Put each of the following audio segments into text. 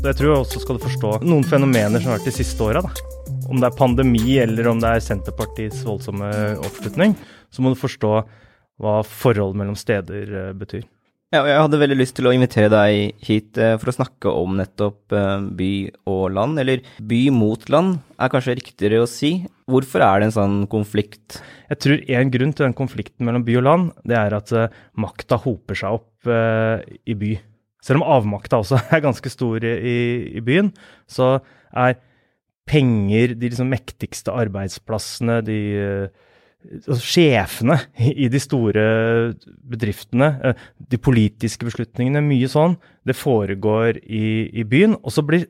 Jeg tror også skal du forstå noen fenomener som har vært de siste åra. Om det er pandemi eller om det er Senterpartiets voldsomme oppslutning, så må du forstå hva forholdet mellom steder eh, betyr. Ja, jeg hadde veldig lyst til å invitere deg hit eh, for å snakke om nettopp eh, by og land, eller by mot land er kanskje riktigere å si. Hvorfor er det en sånn konflikt? Jeg tror en grunn til den konflikten mellom by og land, det er at makta hoper seg opp i by. Selv om avmakta også er ganske stor i, i byen, så er penger de liksom mektigste arbeidsplassene, de uh, altså sjefene i de store bedriftene, eh, de politiske beslutningene, mye sånn, det foregår i, i byen. Og så blir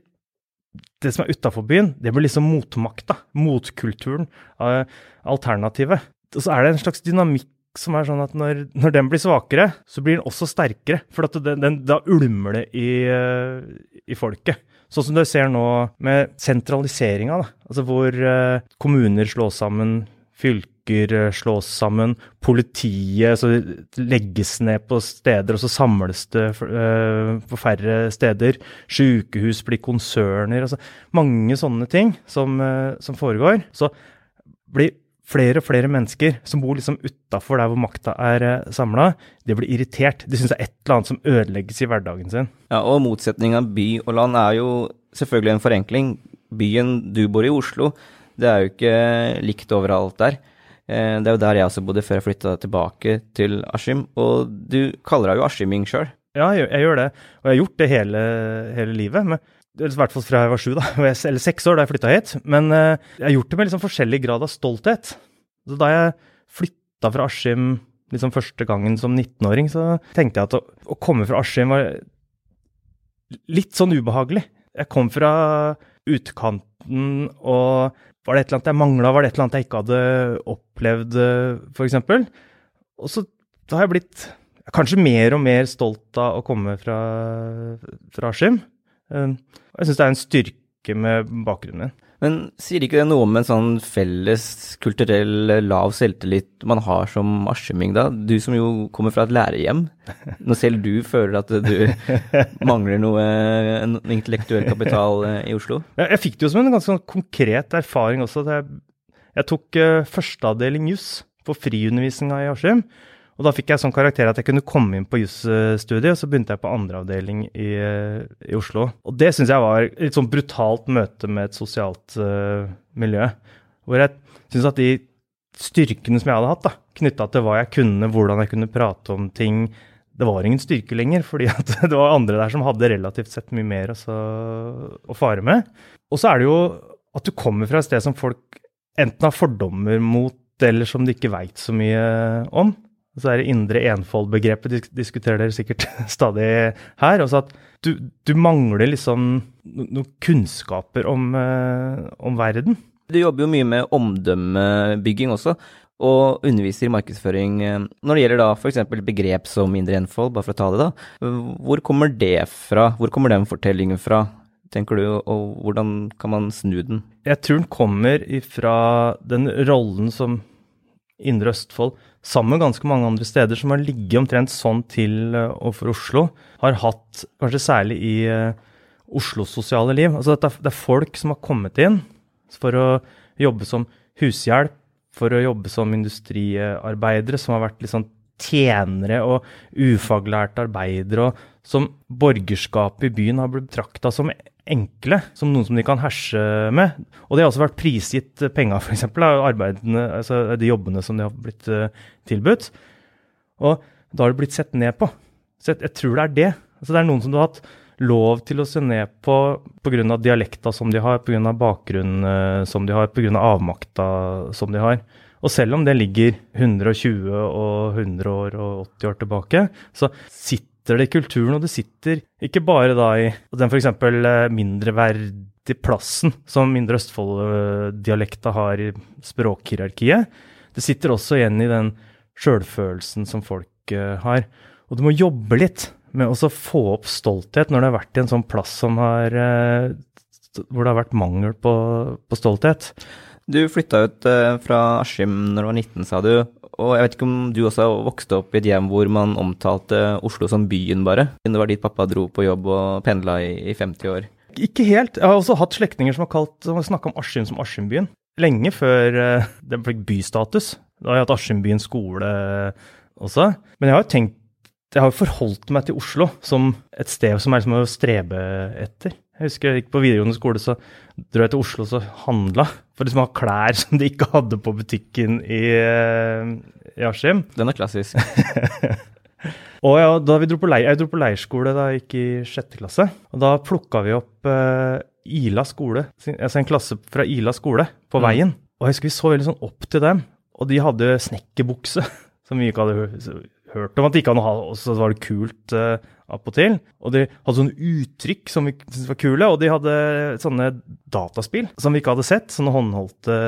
det som er utafor byen, det blir liksom motmakta, motkulturen, uh, alternativet. Og så er det en slags dynamikk som er sånn at når, når den blir svakere, så blir den også sterkere. For den, den, da ulmer det i, uh, i folket. Sånn som du ser nå med sentraliseringa, altså hvor eh, kommuner slås sammen, fylker slås sammen, politiet så legges ned på steder, og så samles det eh, på færre steder. Sykehus blir konserner. altså Mange sånne ting som, eh, som foregår. Så blir flere og flere mennesker som bor liksom utafor der hvor makta er uh, samla, de blir irritert. De syns det er et eller annet som ødelegges i hverdagen sin. Ja, og motsetninga by og land er jo selvfølgelig en forenkling. Byen du bor i, Oslo, det er jo ikke likt overalt der. Det er jo der jeg også bodde før jeg flytta tilbake til Askim. Og du kaller deg jo askiming sjøl? Ja, jeg, jeg, gjør det. Og jeg har gjort det hele, hele livet. Men, I hvert fall fra jeg var sju, da, eller seks år da jeg flytta hit. Men uh, jeg har gjort det med liksom forskjellig grad av stolthet. Så da jeg flytta fra Askim liksom første gangen som 19-åring, så tenkte jeg at å, å komme fra Askim var litt sånn ubehagelig. Jeg kom fra utkanten og var det et eller annet jeg mangla, var det et eller annet jeg ikke hadde opplevd, f.eks.? Og så da har jeg blitt kanskje mer og mer stolt av å komme fra, fra Askim. Jeg syns det er en styrke med bakgrunnen min. Men sier ikke det noe om en sånn felles kulturell lav selvtillit man har som askiming, da? Du som jo kommer fra et lærerhjem, når selv du føler at du mangler noe en intellektuell kapital eh, i Oslo? Jeg fikk det jo som en ganske sånn konkret erfaring også. Jeg, jeg tok uh, førsteavdeling juss på friundervisninga i Askim. Og da fikk jeg sånn karakter at jeg kunne komme inn på jusstudiet, og så begynte jeg på andreavdeling i, i Oslo. Og det syns jeg var et litt sånn brutalt møte med et sosialt uh, miljø. Hvor jeg syns at de styrkene som jeg hadde hatt, da, knytta til hva jeg kunne, hvordan jeg kunne prate om ting, det var ingen styrke lenger, fordi det var andre der som hadde relativt sett mye mer å, å fare med. Og så er det jo at du kommer fra et sted som folk enten har fordommer mot, eller som de ikke veit så mye om. Og så er det indre enfold-begrepet disk diskuterer dere sikkert stadig her. Også at du, du mangler liksom noen kunnskaper om, uh, om, verden. Du jobber jo mye med omdømmebygging også. og underviser i markedsføring. Eh, Når det gjelder da f.eks. begrep som indre enfold, bare for å ta det, da. Hvor kommer det fra? Hvor kommer den fortellingen fra? tenker du, og hvordan kan man snu den? Jeg tror den kommer ifra den rollen som Indre Østfold, sammen med ganske mange andre steder som har ligget omtrent sånn til uh, overfor Oslo, har hatt, kanskje særlig i uh, Oslos sosiale liv. Altså det er, det er folk som har kommet inn for å jobbe som hushjelp, for å jobbe som industriarbeidere, som har vært litt sånn tjenere og ufaglærte arbeidere, og som borgerskapet i byen har blitt betrakta som enkle, som noen som de kan herse med. Og de har også vært prisgitt penger, f.eks. altså de jobbene som de har blitt uh, tilbudt. Og da har det blitt sett ned på. Så jeg, jeg, tror det er det. Altså det er noen som du har hatt lov til å se ned på pga. dialekta som de har, pga. bakgrunnen uh, som de har, pga. avmakta som de har. Og selv om det ligger 120 og 100 år og 80 år tilbake, så sitter sitter det i kulturen, og det sitter ikke bare da i den f.eks. Eh, mindreverdige plassen som Indre Østfold-dialekta har i språkhierarkiet. Det sitter også igjen i den sjølfølelsen som folk uh, har. Og du må jobbe litt med å få opp stolthet når det har vært i en sånn plass som har uh, hvor det har vært mangel på, på stolthet. Du flytta ut fra Askim når du var 19, sa du. Og jeg vet ikke om du også vokste opp i et hjem hvor man omtalte Oslo som byen, bare? Det var dit pappa dro på jobb og pendla i, i 50 år. Ikke helt. Jeg har også hatt slektninger som har, kalt, har snakka om Askim som Askimbyen. Lenge før uh, det fikk bystatus. Da har jeg hatt Askimbyen skole også. Men jeg har jo tenkt Jeg har jo forholdt meg til Oslo som et sted som er liksom å strebe etter. Jeg husker jeg gikk på videregående skole, så dro jeg til Oslo og handla for liksom å ha klær som de ikke hadde på butikken i, eh, i Askim. Den er klassisk. og ja, da vi dro på leir, Jeg dro på leirskole da jeg gikk i sjette klasse. Og da plukka vi opp uh, Ila skole, altså en klasse fra Ila skole, på mm. veien. Og jeg husker vi så veldig sånn opp til dem. Og de hadde snekkerbukse, som vi ikke hadde hørt om at de ikke hadde noe ha, og så var det kult uh, appåtil. Og de hadde sånne uttrykk som vi syntes var kule, og de hadde sånne dataspill som vi ikke hadde sett. Sånne håndholdte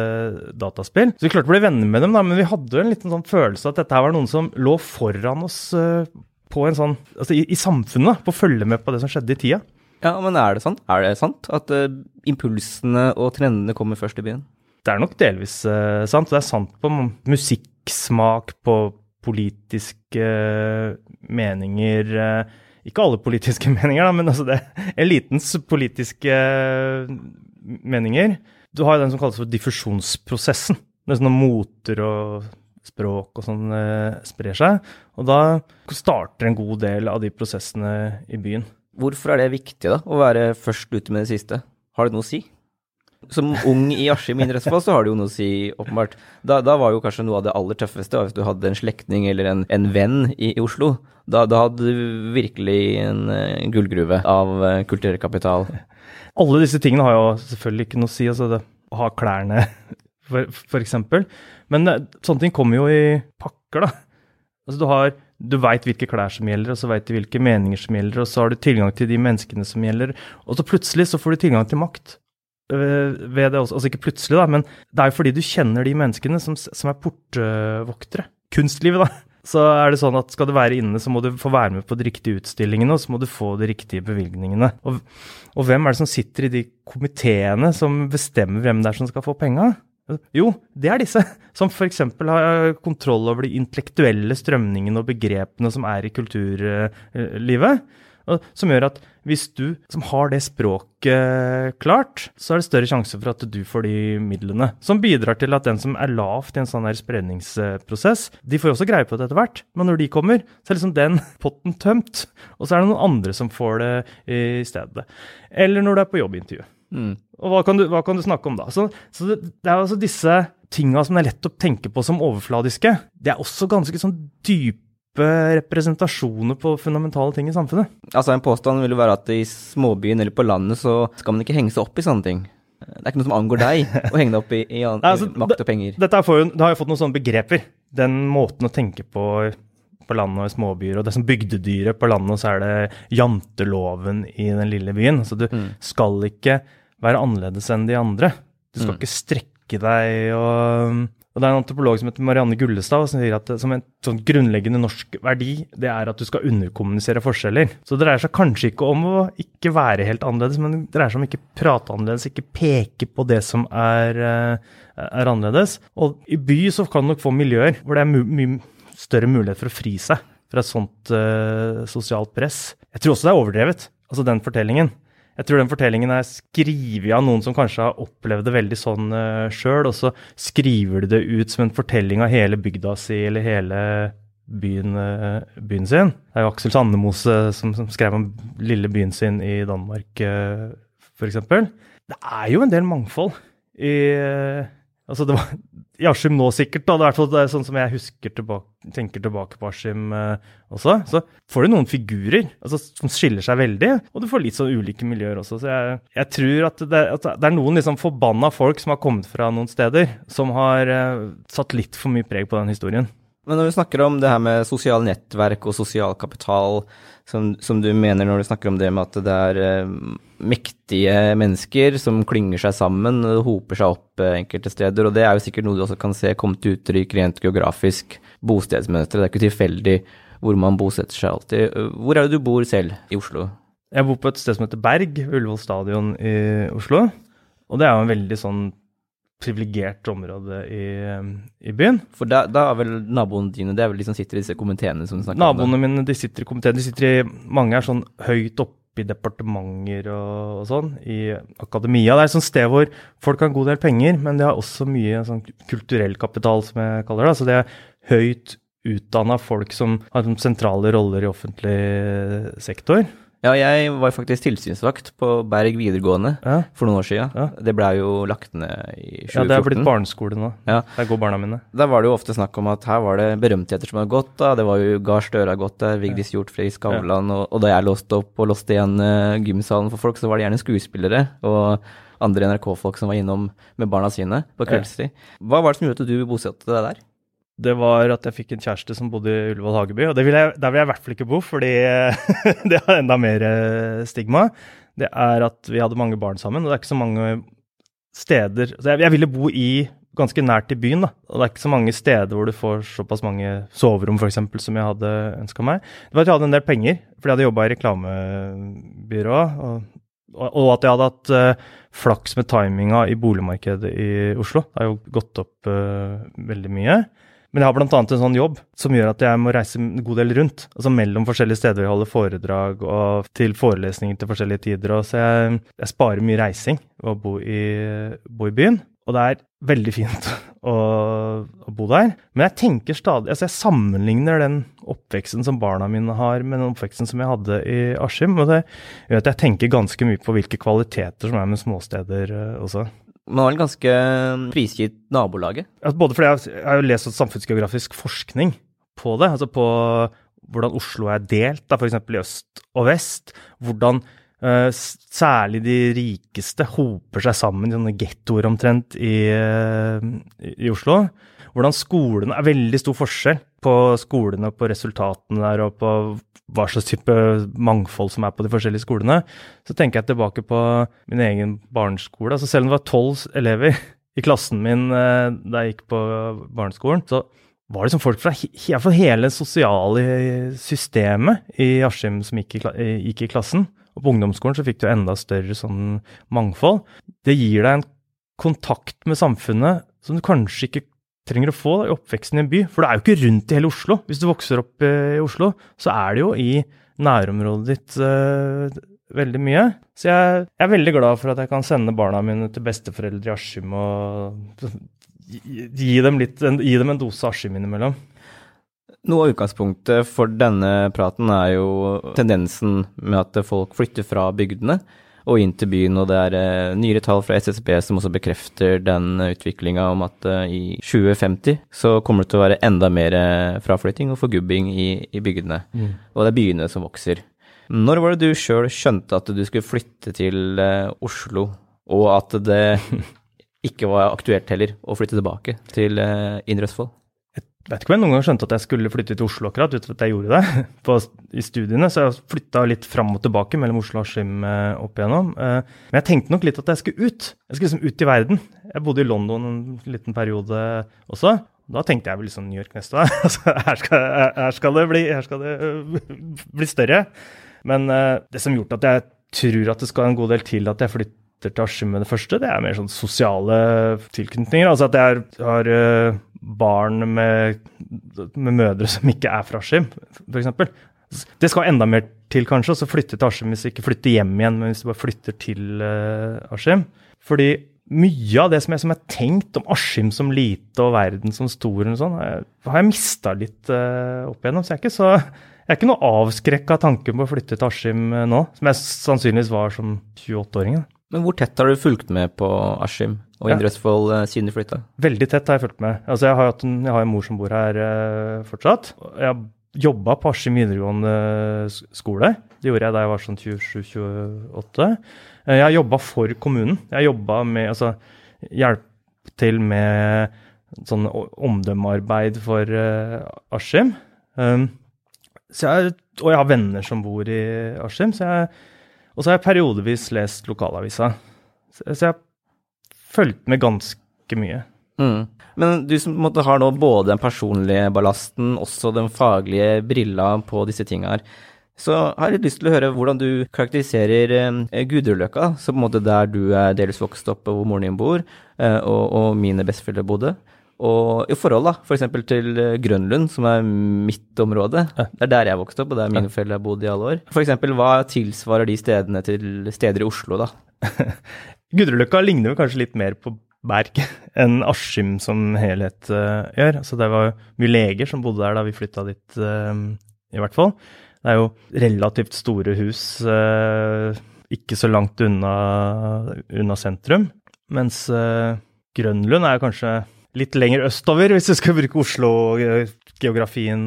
dataspill. Så vi klarte å bli venner med dem, da, men vi hadde en liten sånn følelse at dette her var noen som lå foran oss uh, på en sånn, altså i, i samfunnet, på å følge med på det som skjedde i tida. Ja, men er det sant? Er det sant at uh, impulsene og trendene kommer først i byen? Det er nok delvis uh, sant. Det er sant på musikksmak, på politiske meninger ikke alle politiske meninger, da, men altså det, elitens politiske eh, meninger. Du har jo den som kalles for diffusjonsprosessen. Det er sånn moter og språk og sånn eh, sprer seg. Og da starter en god del av de prosessene i byen. Hvorfor er det viktig, da, å være først ute med det siste? Har det noe å si? Som ung i Askim i Indre så har det jo noe å si, åpenbart. Da, da, var jo kanskje noe av det aller tøffeste hvis du hadde en slektning eller en, en venn i, i Oslo. Da, da, hadde du virkelig en en gullgruve av uh, kulturell kapital. Alle disse tingene har jo selvfølgelig ikke noe å si. altså det, ha klærne, for, eksempel. Men uh, sånne ting kommer jo i pakker, da. Altså du har du veit hvilke klær som gjelder, og så veit du hvilke meninger som gjelder, og så har du tilgang til de menneskene som gjelder, og så plutselig så får du tilgang til makt. Øh, ved det også. Altså ikke plutselig, da, men det er jo fordi du kjenner de menneskene som, som er portvoktere. Kunstlivet, da. Så er det sånn at skal du være inne, så må du få være med på de riktige utstillingene, og så må du få de riktige bevilgningene. Og, og hvem er det som sitter i de komiteene som bestemmer hvem det er som skal få penga? Jo, det er disse, som f.eks. har kontroll over de intellektuelle strømningene og begrepene som er i kulturlivet. Som gjør at hvis du som har det språket klart, så er det større sjanse for at du får de midlene. Som bidrar til at den som er lavt i en sånn her spredningsprosess, de får også greie på det etter hvert. Men når de kommer, så er liksom den potten tømt. Og så er det noen andre som får det i stedet. Eller når du er på jobbintervju. Mm. Og hva kan, du, hva kan, du, snakke om da? Så, så det, det, er altså disse tinga som det er lett å tenke på som overfladiske. Det er også ganske sånn dype representasjoner på fundamentale ting i samfunnet. Altså En påstand vil jo være at i småbyen eller på landet så skal man ikke henge seg opp i sånne ting. Det er ikke noe som angår deg å henge deg opp i, i, i Nei, altså, makt og penger. Dette jo, det har jo fått noen sånne begreper. Den måten å tenke på på landet og i småbyer. Og det som bygdedyret på landet, så er det janteloven i den lille byen. Så du mm. skal ikke være annerledes enn de andre. Du skal mm. ikke strekke deg og Og det er en antropolog som heter Marianne Gullestad som sier at som en sånn grunnleggende norsk verdi, det er at du skal underkommunisere forskjeller. Så det dreier seg kanskje ikke om å ikke være helt annerledes, men det dreier seg om ikke prate annerledes, ikke peke på det som er, eh, er annerledes. Og i by så kan du nok få miljøer hvor det er mye my større mulighet for å fri seg fra et sånt uh, sosialt press. Jeg tror også det er overdrevet, altså den fortellingen. Jeg tror den fortellingen er skrevet av noen som kanskje har opplevd det veldig sånn uh, sjøl, og så skriver de det ut som en fortelling av hele bygda si eller hele byen, uh, byen sin. Det er jo Aksel Sandemose som, som, skrev om lille byen sin i Danmark, uh, f.eks. Det er jo en del mangfold i uh, Altså, det var Askim nå sikkert, da, det er i hvert sånn som jeg husker tilbake, tenker tilbake på Askim eh, også, så får du noen figurer altså, som skiller seg veldig, og du får litt sånn ulike miljøer også. Så jeg, jeg tror at det, at det, er noen liksom forbanna folk som har kommet fra noen steder, som har eh, satt litt for mye preg på den historien. Men når vi snakker om det her med sosiale nettverk og sosial kapital, som, som, du mener når du snakker om det med at det er eh, mektige mennesker som klynger seg sammen og hoper seg opp eh, enkelte steder, og det er jo sikkert noe du også kan se komme til uttrykk rent geografisk bostedsmønster. Det er ikke tilfeldig hvor man bosetter seg alltid. Hvor er det du bor selv i Oslo? Jeg bor på et sted som heter Berg, Ullevål stadion i Oslo. Og det er jo en veldig sånn privilegert område i, i, byen. For da, da, er vel naboene dine det er vel de som sitter i disse komiteene som du snakker naboene om? Mine de sitter i komiteene. De sitter i, mange er sånn høyt oppe i departementer og, og, sånn, i akademia. Det er et sånt sted hvor folk har en god del penger, men de har også mye sånn kulturell kapital, som jeg kaller det. Så det er høyt utdanna folk som har sånn sentrale roller i offentlig sektor. Ja, jeg var faktisk tilsynsvakt på Berg videregående ja. for noen år siden. Ja. Det blei jo lagt ned i 2014. Ja, det er blitt barneskole nå. Ja. Der går barna mine. Da var det jo ofte snakk om at her var det berømtheter som hadde gått. da. Det var jo Gahr Støre gått der, Vigdis Hjortfrid Skavlan. Og, og, da jeg låste opp og låste igjen uh, gymsalen for folk, så var det gjerne skuespillere og andre NRK-folk som var innom med barna sine på kveldstid. Hva var det som gjorde at du bosatte deg der? Det var at jeg fikk en kjæreste som bodde i Ullevål Hageby. Og vil jeg, der vil jeg i hvert fall ikke bo, fordi det har enda mer eh, stigma. Det er at vi hadde mange barn sammen, og det er ikke så mange steder Så jeg, jeg ville bo i ganske nært i byen, da. Og det er ikke så mange steder hvor du får såpass mange soverom, f.eks., som jeg hadde ønska meg. Det var at jeg hadde en del penger, fordi jeg hadde jobba i reklamebyrå. Og, og, at jeg hadde hatt uh, flaks med timinga i boligmarkedet i Oslo. Det har jo gått opp uh, veldig mye. Men jeg har bl.a. en sånn jobb som gjør at jeg må reise en god del rundt. Altså mellom forskjellige steder vi holder foredrag og til forelesninger til forskjellige tider. Og så jeg, jeg sparer mye reising ved å bo i, bo i, byen. Og det er veldig fint å, å, bo der. Men jeg tenker stadig Altså jeg sammenligner den oppveksten som barna mine har, med den oppveksten som jeg hadde i Askim. Og det gjør at jeg tenker ganske mye på hvilke kvaliteter som er med småsteder eh, også. Man var vel ganske prisgitt nabolaget? Altså både fordi jeg, jeg har jo lest samfunnsgeografisk forskning på det. altså på hvordan Oslo er delt, da, f.eks. i øst og vest. Hvordan uh, særlig de rikeste hoper seg sammen i sånne gettoer omtrent i, uh, i Oslo. Hvordan skolene er veldig stor forskjell på skolene, og på resultatene der og på hva slags type mangfold som er på de forskjellige skolene, så tenker jeg tilbake på min egen barneskole. Altså selv om det var tolv elever i klassen min eh, da jeg gikk på barneskolen, så var det som folk fra he hele det sosiale systemet i Askim som gikk i, gikk i, klassen. Og på ungdomsskolen så fikk du enda større sånn mangfold. Det gir deg en kontakt med samfunnet som du kanskje ikke trenger å få da, i oppveksten i en by. For det er jo ikke rundt i hele Oslo. Hvis du vokser opp eh, i Oslo, så er det jo i nærområdet ditt uh, veldig mye. Så jeg, jeg, er veldig glad for at jeg kan sende barna mine til besteforeldre i Askim og gi dem, litt, gi dem en dose Askim innimellom. Noe av utgangspunktet for denne praten er jo tendensen med at folk flytter fra bygdene og inn til byen. Og det er uh, nyere tall fra SSB som også bekrefter den utviklinga om at uh, i 2050 så kommer det til å være enda mer eh, fraflytting og forgubbing i, i bygdene. Mm. Og det er byene som vokser. Når var det du sjøl skjønte at du skulle flytte til Oslo, og at det ikke var aktuelt heller å flytte tilbake til Indre Østfold? Vet ikke om jeg noen gang skjønte at jeg skulle flytte til Oslo akkurat, uten at jeg gjorde det på, i studiene. Så jeg flytta litt fram og tilbake mellom Oslo og Askim eh, opp igjennom. Eh, men jeg tenkte nok litt at jeg skulle ut. Jeg skulle liksom ut i verden. Jeg bodde i London en liten periode også. Da tenkte jeg vel liksom New York neste år. Altså, her, skal, her, skal det bli, her skal det uh, bli større. Men uh, det som gjort at jeg tror at det skal en god del til at jeg flytter til Askim med det første, det er mer sånn sosiale tilknytninger. Altså at jeg har uh, barn med, med, mødre som ikke er fra Askim, f.eks. Det skal enda mer til, kanskje, å flytte til Askim hvis du ikke flytter hjem igjen, men hvis du bare flytter til uh, Askim. Fordi mye av det som jeg, som jeg tenkt om Askim som lite og verden som stor, og sånn, har jeg mista litt uh, opp igjennom. Så jeg er ikke, så, jeg er ikke noe avskrekka av tanken på å flytte til Askim nå, som jeg sannsynligvis var som 28-åring. Men hvor tett har du fulgt med på Askim og Indre Østfold uh, siden du flytta? Veldig tett har jeg fulgt med. Altså, jeg har, en, jeg har en mor som bor her fortsatt. Jeg har jobba på Askim videregående skole. Det gjorde jeg da jeg var sånn 27-28. Eh, jeg har jobba for kommunen. Jeg har jobba med altså, hjelp til med sånn omdømmearbeid for uh, Askim. Um, jeg, og jeg har venner som bor i Askim. Og så har jeg periodevis lest lokalavisa. Så, så jeg fulgt med ganske mye. Mm. Men du som måtte har nå både den personlige ballasten, også den faglige brilla på disse tinga her. Så har jeg litt lyst til å høre hvordan du karakteriserer eh, Gudrunløkka, så på en måte der du er delvis vokst opp og hvor moren din bor, eh, og, og mine besteforeldre bodde. Og i forhold da, f.eks. For til eh, Grønlund, som er mitt område. Det er der jeg vokste opp, og der mine foreldre har bodd i alle år. F.eks. hva tilsvarer de stedene til steder i Oslo, da? Gudrunløkka ligner jo kanskje litt mer på Berg enn Askim som helhet uh, gjør. Så det var mye leger som bodde der da vi flytta dit, uh, i hvert fall. Det er jo relativt store hus uh, ikke så langt unna, unna sentrum. Mens Grønlund er kanskje litt lenger østover, hvis du skal bruke Oslo-geografien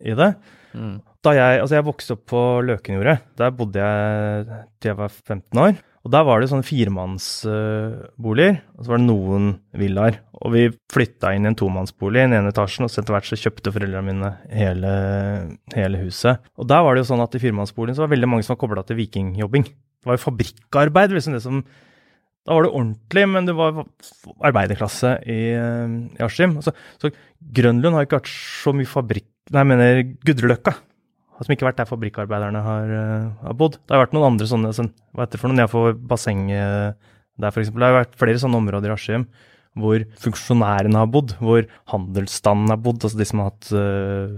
i det. Mm. Da jeg, altså jeg vokste opp på Løkenjordet. Der bodde jeg til jeg var 15 år. Og der var det sånne firemannsboliger, og så var det noen villaer. Og vi flytta inn i en tomannsbolig i den ene etasjen, og så etter hvert så kjøpte foreldrene mine hele, hele, huset. Og der var det jo sånn at i firemannsboligen så var det veldig mange som var kobla til vikingjobbing. Det var jo fabrikkarbeid, liksom det som Da var det ordentlig, men det var arbeiderklasse i, i Askim. Så, så Grønlund har ikke vært så mye fabrikk... Nei, jeg mener Gudreløkka som ikke har vært der fabrikkarbeiderne har, uh, har, bodd. Det har vært noen andre sånne sånn, Hva heter det for noe nedenfor bassenget der, f.eks. Det har vært flere sånne områder i Askim hvor funksjonærene har bodd, hvor handelsstanden har bodd, altså de som har hatt uh,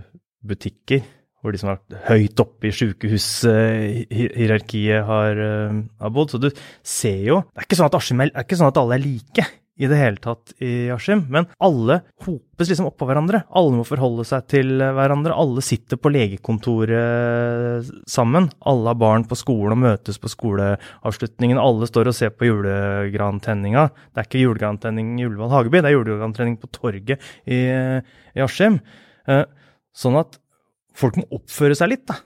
butikker. Hvor de som har vært høyt oppe i sykehushierarkiet har, uh, har bodd. Så du ser jo Det er ikke sånn at Askim er, er ikke sånn at alle er like i det hele tatt i Askim, men alle hopes liksom oppå hverandre. Alle må forholde seg til hverandre. Alle sitter på legekontoret sammen. Alle har barn på skolen og møtes på skoleavslutningen. Alle står og ser på julegrantenninga. Det er ikke julegrantenning i Ullevål Hageby, det er julegrantenning på torget i, i Askim. Eh, sånn at folk må oppføre seg litt, da.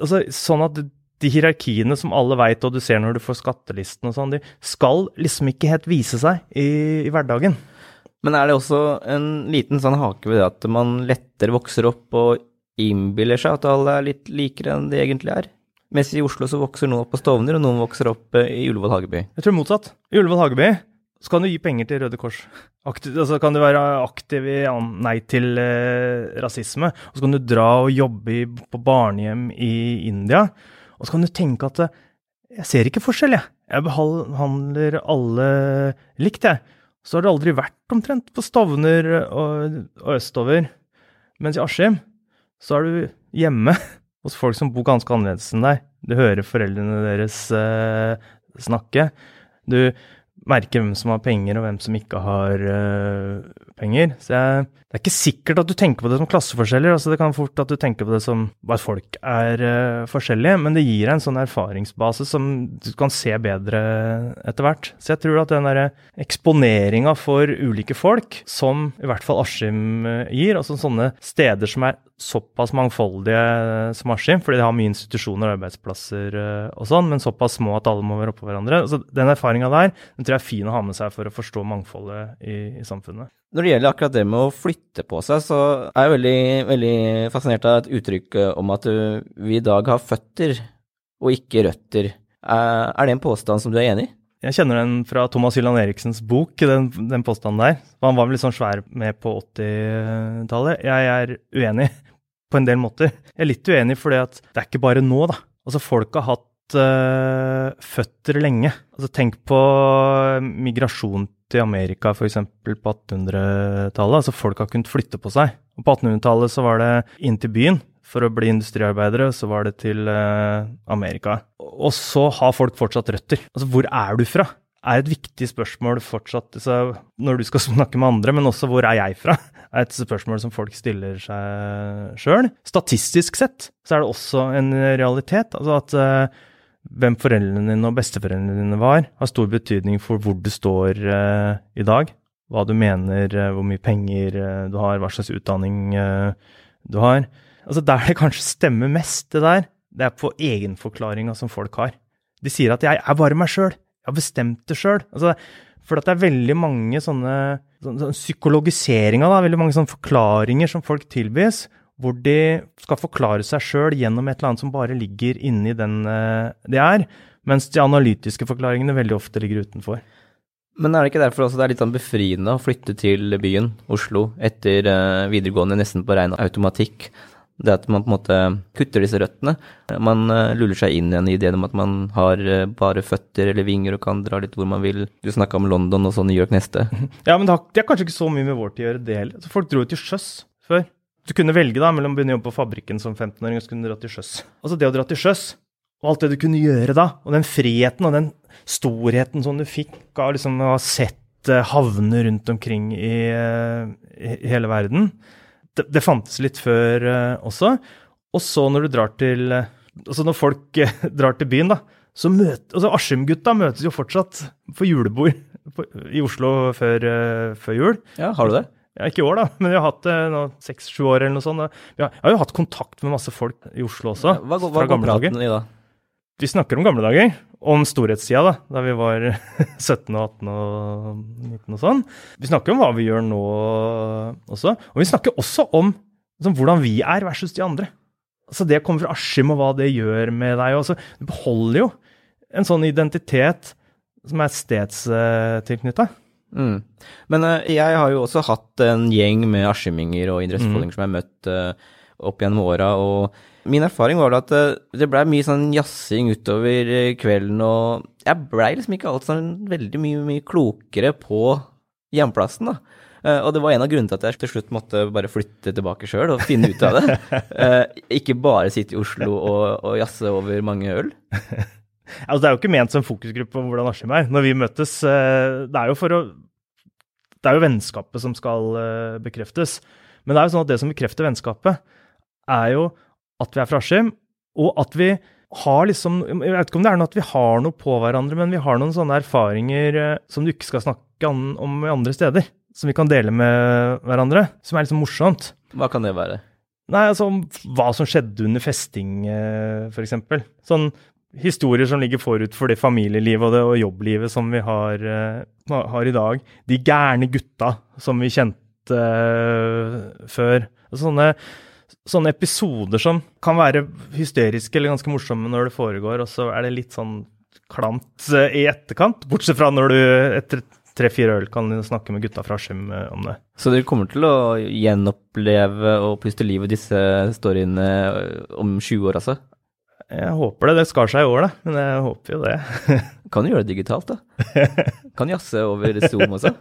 Altså, sånn at de hierarkiene som alle veit, og du ser når du får skattelisten og sånn, de skal liksom ikke helt vise seg i, i, hverdagen. Men er det også en liten sånn hake ved det at man lettere vokser opp og innbiller seg at alle er litt likere enn de egentlig er? Mens i Oslo så vokser noen opp på Stovner, og noen vokser opp eh, i Ullevål Hageby. Jeg tror motsatt. I Ullevål Hageby så kan du gi penger til Røde Kors. Aktiv, altså kan du være aktiv i Nei til eh, rasisme. Og så kan du dra og jobbe i, på barnehjem i India. Og så kan du tenke at jeg ser ikke forskjell, jeg. Jeg behandler alle likt, jeg. Så har det aldri vært omtrent på Stovner og, og østover. Mens i Askim så er du hjemme hos folk som bor ganske annerledes enn deg. Du hører foreldrene deres eh, snakke. Du merker hvem som har penger, og hvem som ikke har uh, penger. Så jeg, det er ikke sikkert at du tenker på det som klasseforskjeller. altså Det kan fort at du tenker på det som at folk er uh, forskjellige, men det gir deg en sånn erfaringsbase som du kan se bedre etter hvert. Så jeg tror at den derre eksponeringa for ulike folk, som i hvert fall Askim uh, gir, altså sånne steder som er såpass mangfoldige som Askim, fordi de har mye institusjoner og arbeidsplasser og sånn, men såpass små at alle må være oppå hverandre. Altså, den erfaringa der den tror jeg er fin å ha med seg for å forstå mangfoldet i, i samfunnet. Når det gjelder akkurat det med å flytte på seg, så er jeg veldig, veldig fascinert av et uttrykk om at vi i dag har føtter og ikke røtter. Er det en påstand som du er enig i? Jeg kjenner den fra Thomas Hylland Eriksens bok, den, den påstanden der. Han var vel litt sånn svær med på 80-tallet. Jeg er uenig på en del måter. Jeg er litt uenig fordi at det er ikke bare nå, da. Altså, folk har hatt uh, føtter lenge. Altså, tenk på migrasjon til Amerika f.eks. på 1800-tallet. Altså, folk har kunnet flytte på seg. Og på 1800-tallet så var det inn til byen for å bli industriarbeidere, og så var det til uh, Amerika. Og så har folk fortsatt røtter. Altså, hvor er du fra? er et viktig spørsmål fortsatt når du skal snakke med andre, men også hvor er jeg fra? er et spørsmål som folk stiller seg sjøl. Statistisk sett så er det også en realitet. altså at uh, hvem foreldrene dine og besteforeldrene dine var, har stor betydning for hvor du står uh, i dag. Hva du mener, uh, hvor mye penger du har, hva slags utdanning du har. Altså Der det kanskje stemmer mest, det der, det er på egenforklaringa som folk har. De sier at 'jeg er bare meg sjøl'. Jeg har bestemt det sjøl. Altså, for det er veldig mange sånne, sånne, sånne psykologiseringer, da, veldig mange sånne forklaringer som folk tilbys, hvor de skal forklare seg sjøl gjennom et eller annet som bare ligger inni den uh, de er, mens de analytiske forklaringene veldig ofte ligger utenfor. Men er det ikke derfor også det er litt sånn befriende å flytte til byen, Oslo, etter uh, videregående nesten på ren automatikk? Det at man på en måte kutter disse røttene. Man uh, luller seg inn igjen i ideen om at man har bare føtter eller vinger og kan dra litt hvor man vil. Du snakka om London og så New York neste. Ja, men det har, det har kanskje ikke så mye med vår tid å gjøre, det heller. Folk dro jo til sjøs før. Du kunne velge da, mellom å begynne å jobbe på fabrikken som 15-åring og så kunne dra til sjøs. Altså det å dra til sjøs, og alt det du kunne gjøre da, og den friheten og den storheten som du fikk av liksom å ha sett uh, havner rundt omkring i, i hele verden det, det fantes litt før uh, også. Og så når du drar til Altså når folk drar til byen, da, så møter altså Askim-gutta møtes jo fortsatt på julebord i Oslo før, før, jul. Ja, Har du det? Ja, Ikke i år, da, men vi har hatt det nå seks-sju år eller noe sånt. Jeg har jo hatt kontakt med masse folk i Oslo også. Hva, hva, hva går praten i da? Vi snakker om gamle dager. Om storhetstida, da, da vi var 17 og 18 og 19 og sånn. Vi snakker om hva vi gjør nå også. Og vi snakker også om liksom, hvordan vi er versus de andre. Altså Det kommer fra Askim, og hva det gjør med deg. Også. du beholder jo en sånn identitet som er stedstilknytta. Mm. Men uh, jeg har jo også hatt en gjeng med askiminger og idrettsfoldinger mm. som jeg har møtt uh, opp gjennom åra. Og min erfaring var at uh, det blei mye sånn jazzing utover kvelden, og jeg blei liksom ikke alt sånn veldig mye, mye klokere på hjemplassen, da. Og det var en av grunnene til at jeg til slutt måtte bare flytte tilbake sjøl og finne ut av det. Ikke bare sitte i Oslo og, og jazze over mange øl. Altså, det er jo ikke ment som fokusgruppe på hvordan Askim er. Når vi møtes, uh, det er jo for å Det er jo vennskapet som skal bekreftes. Men det er jo sånn at det som bekrefter vennskapet, er jo at vi er fra Askim, og at vi har liksom Jeg vet ikke om det er noe at vi har noe på hverandre, men vi har noen sånne erfaringer eh, som du ikke skal snakke om i andre steder. Som vi kan dele med hverandre. Som er liksom morsomt. Hva kan det være? Nei, altså hva som skjedde under festing, eh, f.eks. Sånn historier som ligger forut for det familielivet og det og jobblivet som vi har, uh, har i dag. De gærne gutta som vi kjente uh, før. Sånne sånne episoder som kan være hysteriske eller ganske morsomme når det foregår, og så er det litt sånn klamt uh, i etterkant. Bortsett fra når du etter tre-fire øl kan snakke med gutta fra Askim om det. Så dere kommer til å gjenoppleve og puste liv i disse storyene om 20 år, altså? Jeg håper det. Det skar seg i år, da. Men jeg håper jo det. kan du gjøre det digitalt, da? Kan jazze over Zoom også?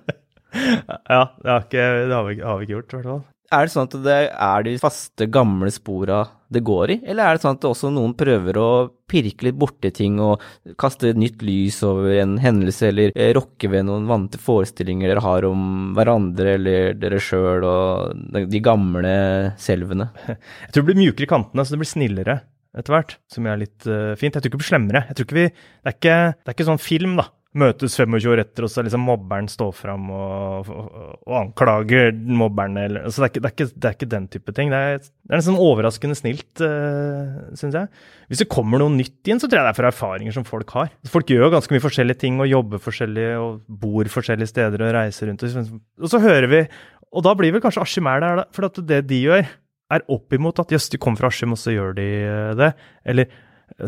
ja, det har, ikke, det har, vi, har vi ikke gjort, i hvert fall. Er det sånn at det er de faste, gamle spora det går i, eller er det sånn at også noen prøver å pirke litt borti ting og kaste et nytt lys over en hendelse, eller eh, rokke ved noen vante forestillinger dere har om hverandre eller dere sjøl og de gamle selvene? Jeg tror det blir mjukere i kantene, så det blir snillere etter hvert, som er litt uh, fint. Jeg tror ikke det blir slemmere. Jeg tror ikke vi, det, er ikke, det er ikke sånn film, da, møtes 25 år etter, og så liksom mobberen står fram og, og, og anklager mobberne. Eller, altså det, er ikke, det, er ikke, det, er ikke, den type ting. Det er, det er nesten overraskende snilt, uh, syns jeg. Hvis det kommer noe nytt inn, så tror jeg det er fra erfaringer som folk har. Folk gjør ganske mye forskjellige ting og jobber forskjellig og bor forskjellige steder og reiser rundt. Og så hører vi, og da blir vel kanskje Askim er der, for det de gjør, er oppimot at jøss, de kommer fra Askim, og så gjør de eh, det. Eller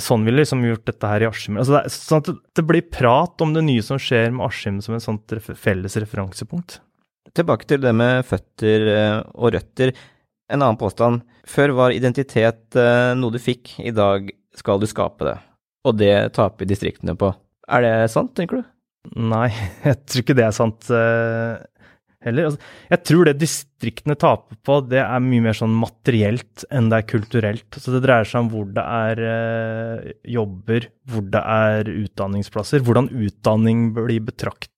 Sånn ville liksom gjort dette her i Askim. Altså det, sånn at det blir prat om det nye som skjer med Askim som et sånt felles referansepunkt. Tilbake til det med føtter eh, og røtter. En annen påstand. Før var identitet eh, noe du fikk, i dag skal du skape det. Og det taper distriktene på. Er det sant, tenker du? Nei, jeg tror ikke det er sant. Heller. Altså, jeg tror det distriktene taper på, det er mye mer sånn materielt enn det er kulturelt. Så det dreier seg om hvor det er eh, jobber, hvor det er utdanningsplasser, hvordan utdanning blir betraktet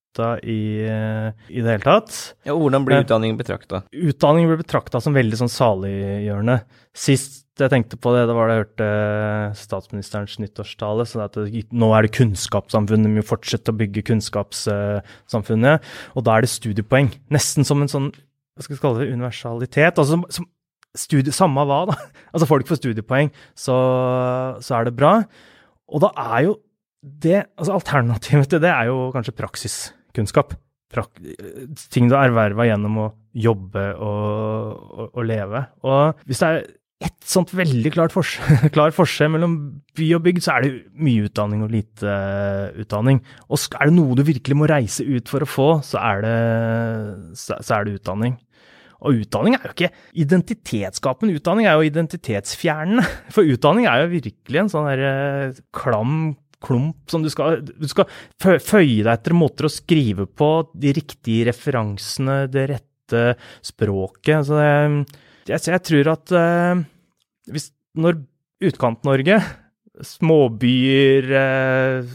i, eh, i, det hele tatt. Ja, Hvordan blir eh, utdanning betrakta? Utdanning blir betrakta som veldig sånn saliggjørende. Sist jeg tenkte på det, det var det jeg hørte statsministerens nyttårstale. så det, Nå er det kunnskapssamfunnet, vi må fortsette å bygge kunnskapssamfunnet. Og da er det studiepoeng. Nesten som en sånn hva skal vi kalle det, universalitet. altså som, som studie, Samme hva, da. Altså folk får studiepoeng, så, så er det bra. Og da er jo det altså Alternativet til det er jo kanskje praksiskunnskap. Prak ting du har erverva gjennom å jobbe og, og, og, leve. Og hvis det er et sånt veldig klart forskjell, klar forskjell mellom by og bygd, så er det mye utdanning og lite uh, utdanning. Og er det noe du virkelig må reise ut for å få, så er det, så, er det utdanning. Og utdanning er jo ikke identitetsskapende, utdanning er jo identitetsfjernende. For utdanning er jo virkelig en sånn der uh, klam klump som du skal Du skal føye deg etter måter å skrive på, de riktige referansene, det rette språket. Så det jeg, jeg tror at hvis, når Utkant-Norge, småbyer, uh,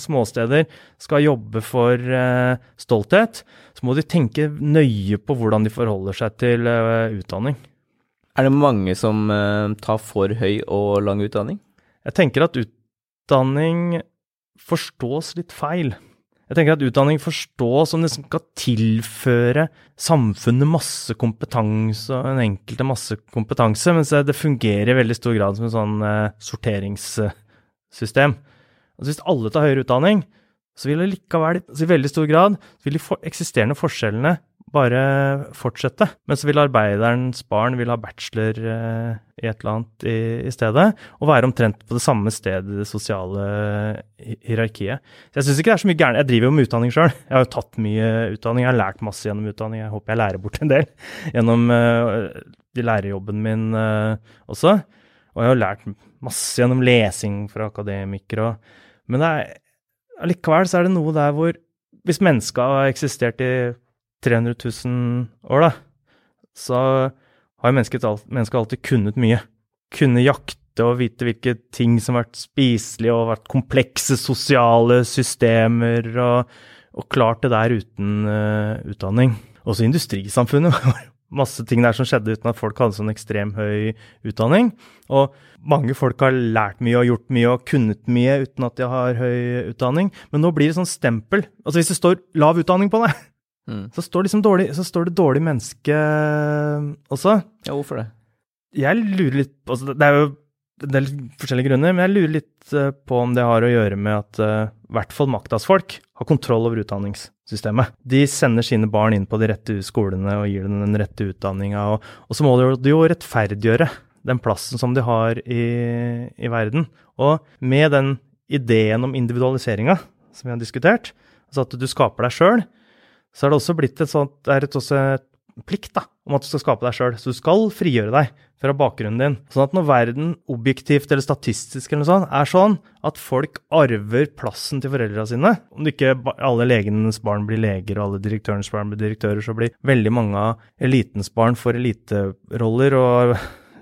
småsteder, skal jobbe for uh, stolthet, så må de tenke nøye på hvordan de forholder seg til utdanning. Er det mange som tar for høy og lang utdanning? Jeg tenker at utdanning forstås litt feil. Jeg tenker at utdanning forstås som det skal tilføre samfunnet masse kompetanse og en enkelte masse kompetanse, mens det fungerer i veldig stor grad som en sånn eh, sorteringssystem. Altså hvis alle tar høyere utdanning, så vil det likevel i veldig stor grad vil de for eksisterende forskjellene bare fortsette. Men så vil arbeiderens barn vil ha bachelor eh, i et eller annet i, i, stedet, og være omtrent på det samme stedet i det sosiale hierarkiet. Så jeg syns ikke det er så mye gærent. Jeg driver jo med utdanning sjøl. Jeg har jo tatt mye utdanning. Jeg har lært masse gjennom utdanning. Jeg håper jeg lærer bort en del gjennom uh, lærerjobben min uh, også. Og jeg har lært masse gjennom lesing fra akademikere. Men allikevel så er det noe der hvor hvis mennesket har eksistert i 300 000 år, da, så har mennesket, mennesket alltid kunnet mye. Kunne jakte og vite hvilke ting som har vært spiselige og vært komplekse sosiale systemer, og, og klart det der uten uh, utdanning. Også industrisamfunnet var masse ting der som skjedde uten at folk hadde sånn ekstrem høy utdanning. Og mange folk har lært mye og gjort mye og kunnet mye uten at de har høy utdanning. Men nå blir det sånn stempel. Altså hvis det står lav utdanning på det, Mm. Så, står liksom dårlig, så står det dårlig menneske også. Ja, hvorfor det? Jeg lurer litt altså Det er jo en del forskjellige grunner, men jeg lurer litt uh, på om det har å gjøre med at i hvert fall maktas folk har kontroll over utdanningssystemet. De sender sine barn inn på de rette skolene og gir dem den rette utdanninga, og, og, så må de jo rettferdiggjøre den plassen som de har i, i verden. Og med den ideen om individualiseringa som vi har diskutert, altså at du skaper deg sjøl, så er det også blitt et sånt, det er et også et plikt da, om at du skal skape deg sjøl. Så du skal frigjøre deg fra bakgrunnen din. Sånn at når verden objektivt eller statistisk eller noe sånt, er sånn at folk arver plassen til foreldra sine Om ikke alle legenes barn blir leger og alle direktørens barn blir direktører, så blir veldig mange av elitens barn får eliteroller. og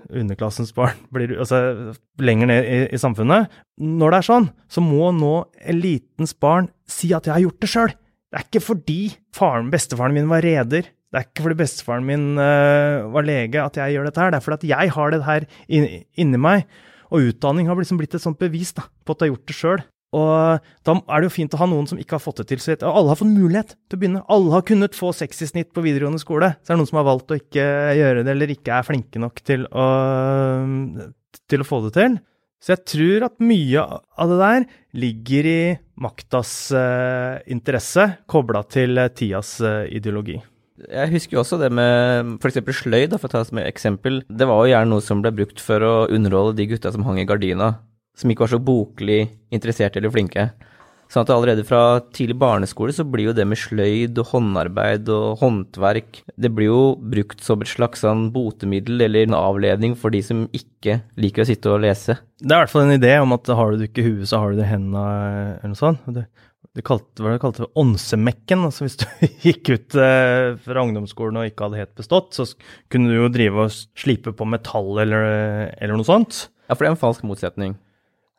underklassens barn blir altså, lenger ned i, i, samfunnet. Når det er sånn, så må nå elitens barn si at 'jeg har gjort det sjøl'. Det er ikke fordi faren, bestefaren min var reder, det er ikke fordi bestefaren min uh, var lege at jeg gjør dette her, det er fordi at jeg har det her inni, inni meg. Og utdanning har liksom blitt et sånt bevis da, på at du har gjort det sjøl. Og da er det jo fint å ha noen som ikke har fått det til. Så alle har fått mulighet til å begynne. Alle har kunnet få 60 i snitt på videregående skole. Så er det noen som har valgt å ikke gjøre det, eller ikke er flinke nok til å, til å få det til. Så jeg tror at mye av det der ligger i maktas eh, interesse, kobla til uh, tidas eh, ideologi. Jeg husker jo også det med f.eks. sløyd, for å ta det som et eksempel. Det var jo gjerne noe som ble brukt for å underholde de gutta som hang i gardina, som ikke var så boklig interessert eller flinke. Sånn at allerede fra tidlig barneskole så blir jo det med sløyd og håndarbeid og håndverk Det blir jo brukt som et slags sånn botemiddel eller en avledning for de som ikke liker å sitte og lese. Det er i hvert fall en idé om at har du det ikke i huet, så har du det i hendene, eller noe sånt. Det, det kalte, hva det kalte ånsemekken. Altså hvis du gikk ut eh, fra ungdomsskolen og ikke hadde helt bestått, så kunne du jo drive og slipe på metall eller, eller noe sånt. Ja, for det er en falsk motsetning.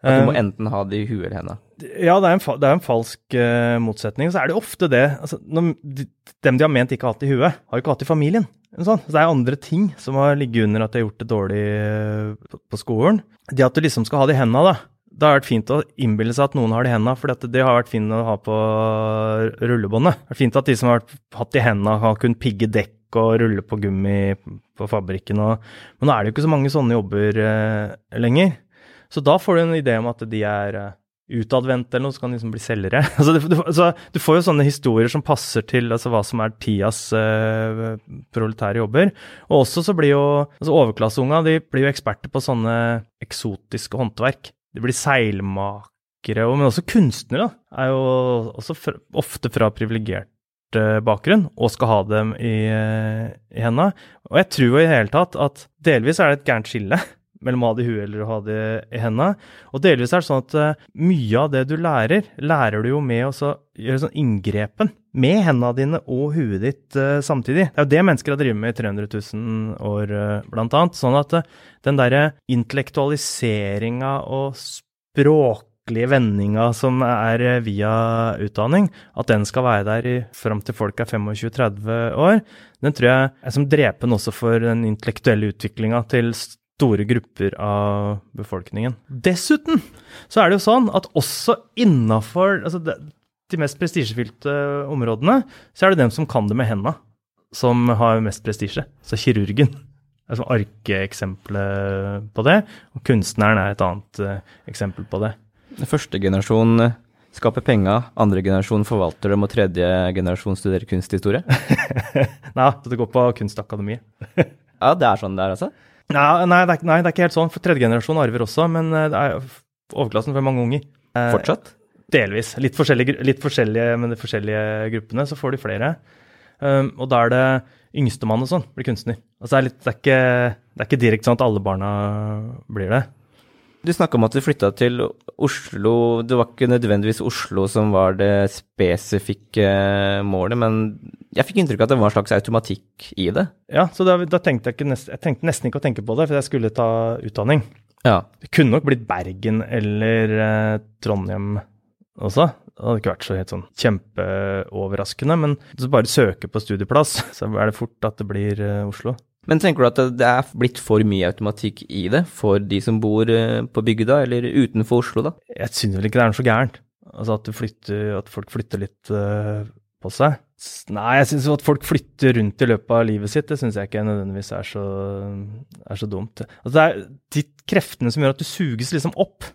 At du må eh, enten ha det i huet eller hendene. Ja, det er en, det er en falsk uh, motsetning. Så er det ofte det altså, når, de, Dem de har ment ikke har hatt i huet, har jo ikke hatt i familien. Sånn. Så det er andre ting som har ligget under at de har gjort det dårlig uh, på, på, skolen. Det at du liksom skal ha det i hendene, da. Det har vært fint å innbille seg at noen har det i hendene, for det har vært fint å ha på rullebåndet. Det vært fint at de som har hatt det i hendene, har kunnet pigge dekk og rulle på gummi på fabrikken. Og, men nå er det jo ikke så mange sånne jobber uh, lenger. Så da får du en idé om at de er utadvendte eller noe, så kan de liksom bli selgere. altså, du, du, altså, du, får jo sånne historier som passer til altså, hva som er tidas uh, proletære jobber. Og også så blir jo altså, overklasseunga de blir jo eksperter på sånne eksotiske håndverk. De blir seilmakere, men også kunstnere. Da, er jo også fra, ofte fra privilegert uh, bakgrunn og skal ha dem i, uh, i henda. Og jeg tror jo i det hele tatt at delvis er det et gærent skille mellom å ha det i huet eller å ha det i hendene. Og delvis er det sånn at uh, mye av det du lærer, lærer du jo med å gjøre sånn inngrepen med hendene dine og huet ditt uh, samtidig. Det er jo det mennesker har drevet med i 300 000 år, uh, blant annet. Sånn at den derre intellektualiseringa og språklige vendinga som er via utdanning, at den skal være der fram til folk er 25-30 år, den tror jeg er som drepen også for den intellektuelle utviklinga til store grupper av befolkningen. Dessuten så er det jo sånn at også innafor altså de mest prestisjefylte områdene, så er det dem som kan det med henda, som har mest prestisje. Så kirurgen er som arkeeksempelet på det, og kunstneren er et annet uh, eksempel på det. Første generasjon skaper penger, andre generasjon forvalter dem, og tredje generasjon studerer kunsthistorie? Nei, det går på Kunstakademiet. ja, det er sånn det er, altså? Ja, nei, det er, nei, det er ikke helt sånn. For tredje generasjon arver også, men eh, det er overklassen for mange unger. Eh, Fortsatt? Delvis. Litt forskjellige, litt forskjellige, men de forskjellige gruppene så får de flere. Um, og da er det yngstemann og sånn blir kunstner. Altså det, er litt, det, er ikke, det er ikke direkte sånn at alle barna blir det. Du snakka om at du flytta til Oslo. Det var ikke nødvendigvis Oslo som var det spesifikke målet, men jeg fikk inntrykk av at det var en slags automatikk i det. Ja, så da, da tenkte jeg, nest, jeg tenkte nesten ikke å tenke på det, for jeg skulle ta utdanning. Ja. Det kunne nok blitt Bergen eller eh, Trondheim også. Det hadde ikke vært så helt sånn kjempeoverraskende, men du bare søker på studieplass, så er det fort at det blir eh, Oslo. Men tenker du at det er blitt for mye automatikk i det for de som bor eh, på bygda eller utenfor Oslo, da? Jeg syns vel ikke det er noe så gærent. Altså at, flytter, at folk flytter litt uh, på seg. Nei, jeg syns at folk flytter rundt i løpet av livet sitt, det syns jeg ikke nødvendigvis er så, er så dumt. Altså det er de kreftene som gjør at du suges liksom opp,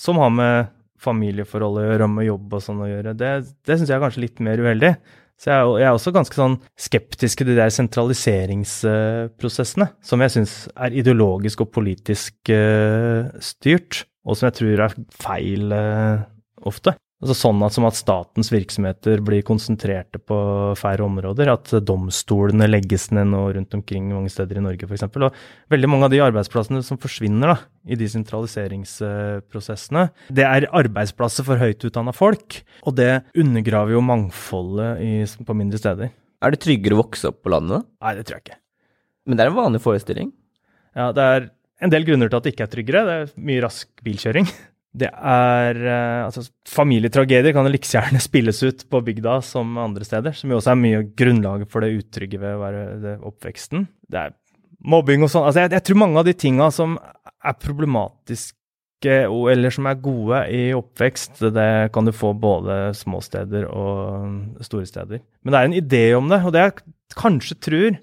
som har med familieforhold å gjøre, med jobb og sånn å gjøre, det, det syns jeg er kanskje litt mer uheldig. Så jeg er, jeg er, også ganske sånn skeptisk til de der sentraliseringsprosessene, som jeg syns er ideologisk og politisk uh, styrt, og som jeg tror er feil uh, ofte. Altså sånn at, som at statens virksomheter blir konsentrerte på færre områder. At domstolene legges ned nå rundt omkring mange steder i Norge f.eks. Og veldig mange av de arbeidsplassene som forsvinner da, i de sentraliseringsprosessene, det er arbeidsplasser for høyt utdanna folk. Og det undergraver jo mangfoldet i, på mindre steder. Er det tryggere å vokse opp på landet? da? Nei, det tror jeg ikke. Men det er en vanlig forestilling? Ja, det er en del grunner til at det ikke er tryggere. Det er mye rask bilkjøring. Det er eh, Altså, familietragedier kan like gjerne spilles ut på bygda som andre steder, som jo også er mye grunnlaget for det utrygge ved å være det oppveksten. Det er mobbing og sånn. Altså, jeg, jeg, tror mange av de tinga som er problematiske eller som er gode i oppvekst, det kan du få både små steder og store steder. Men det er en idé om det, og det jeg kanskje tror,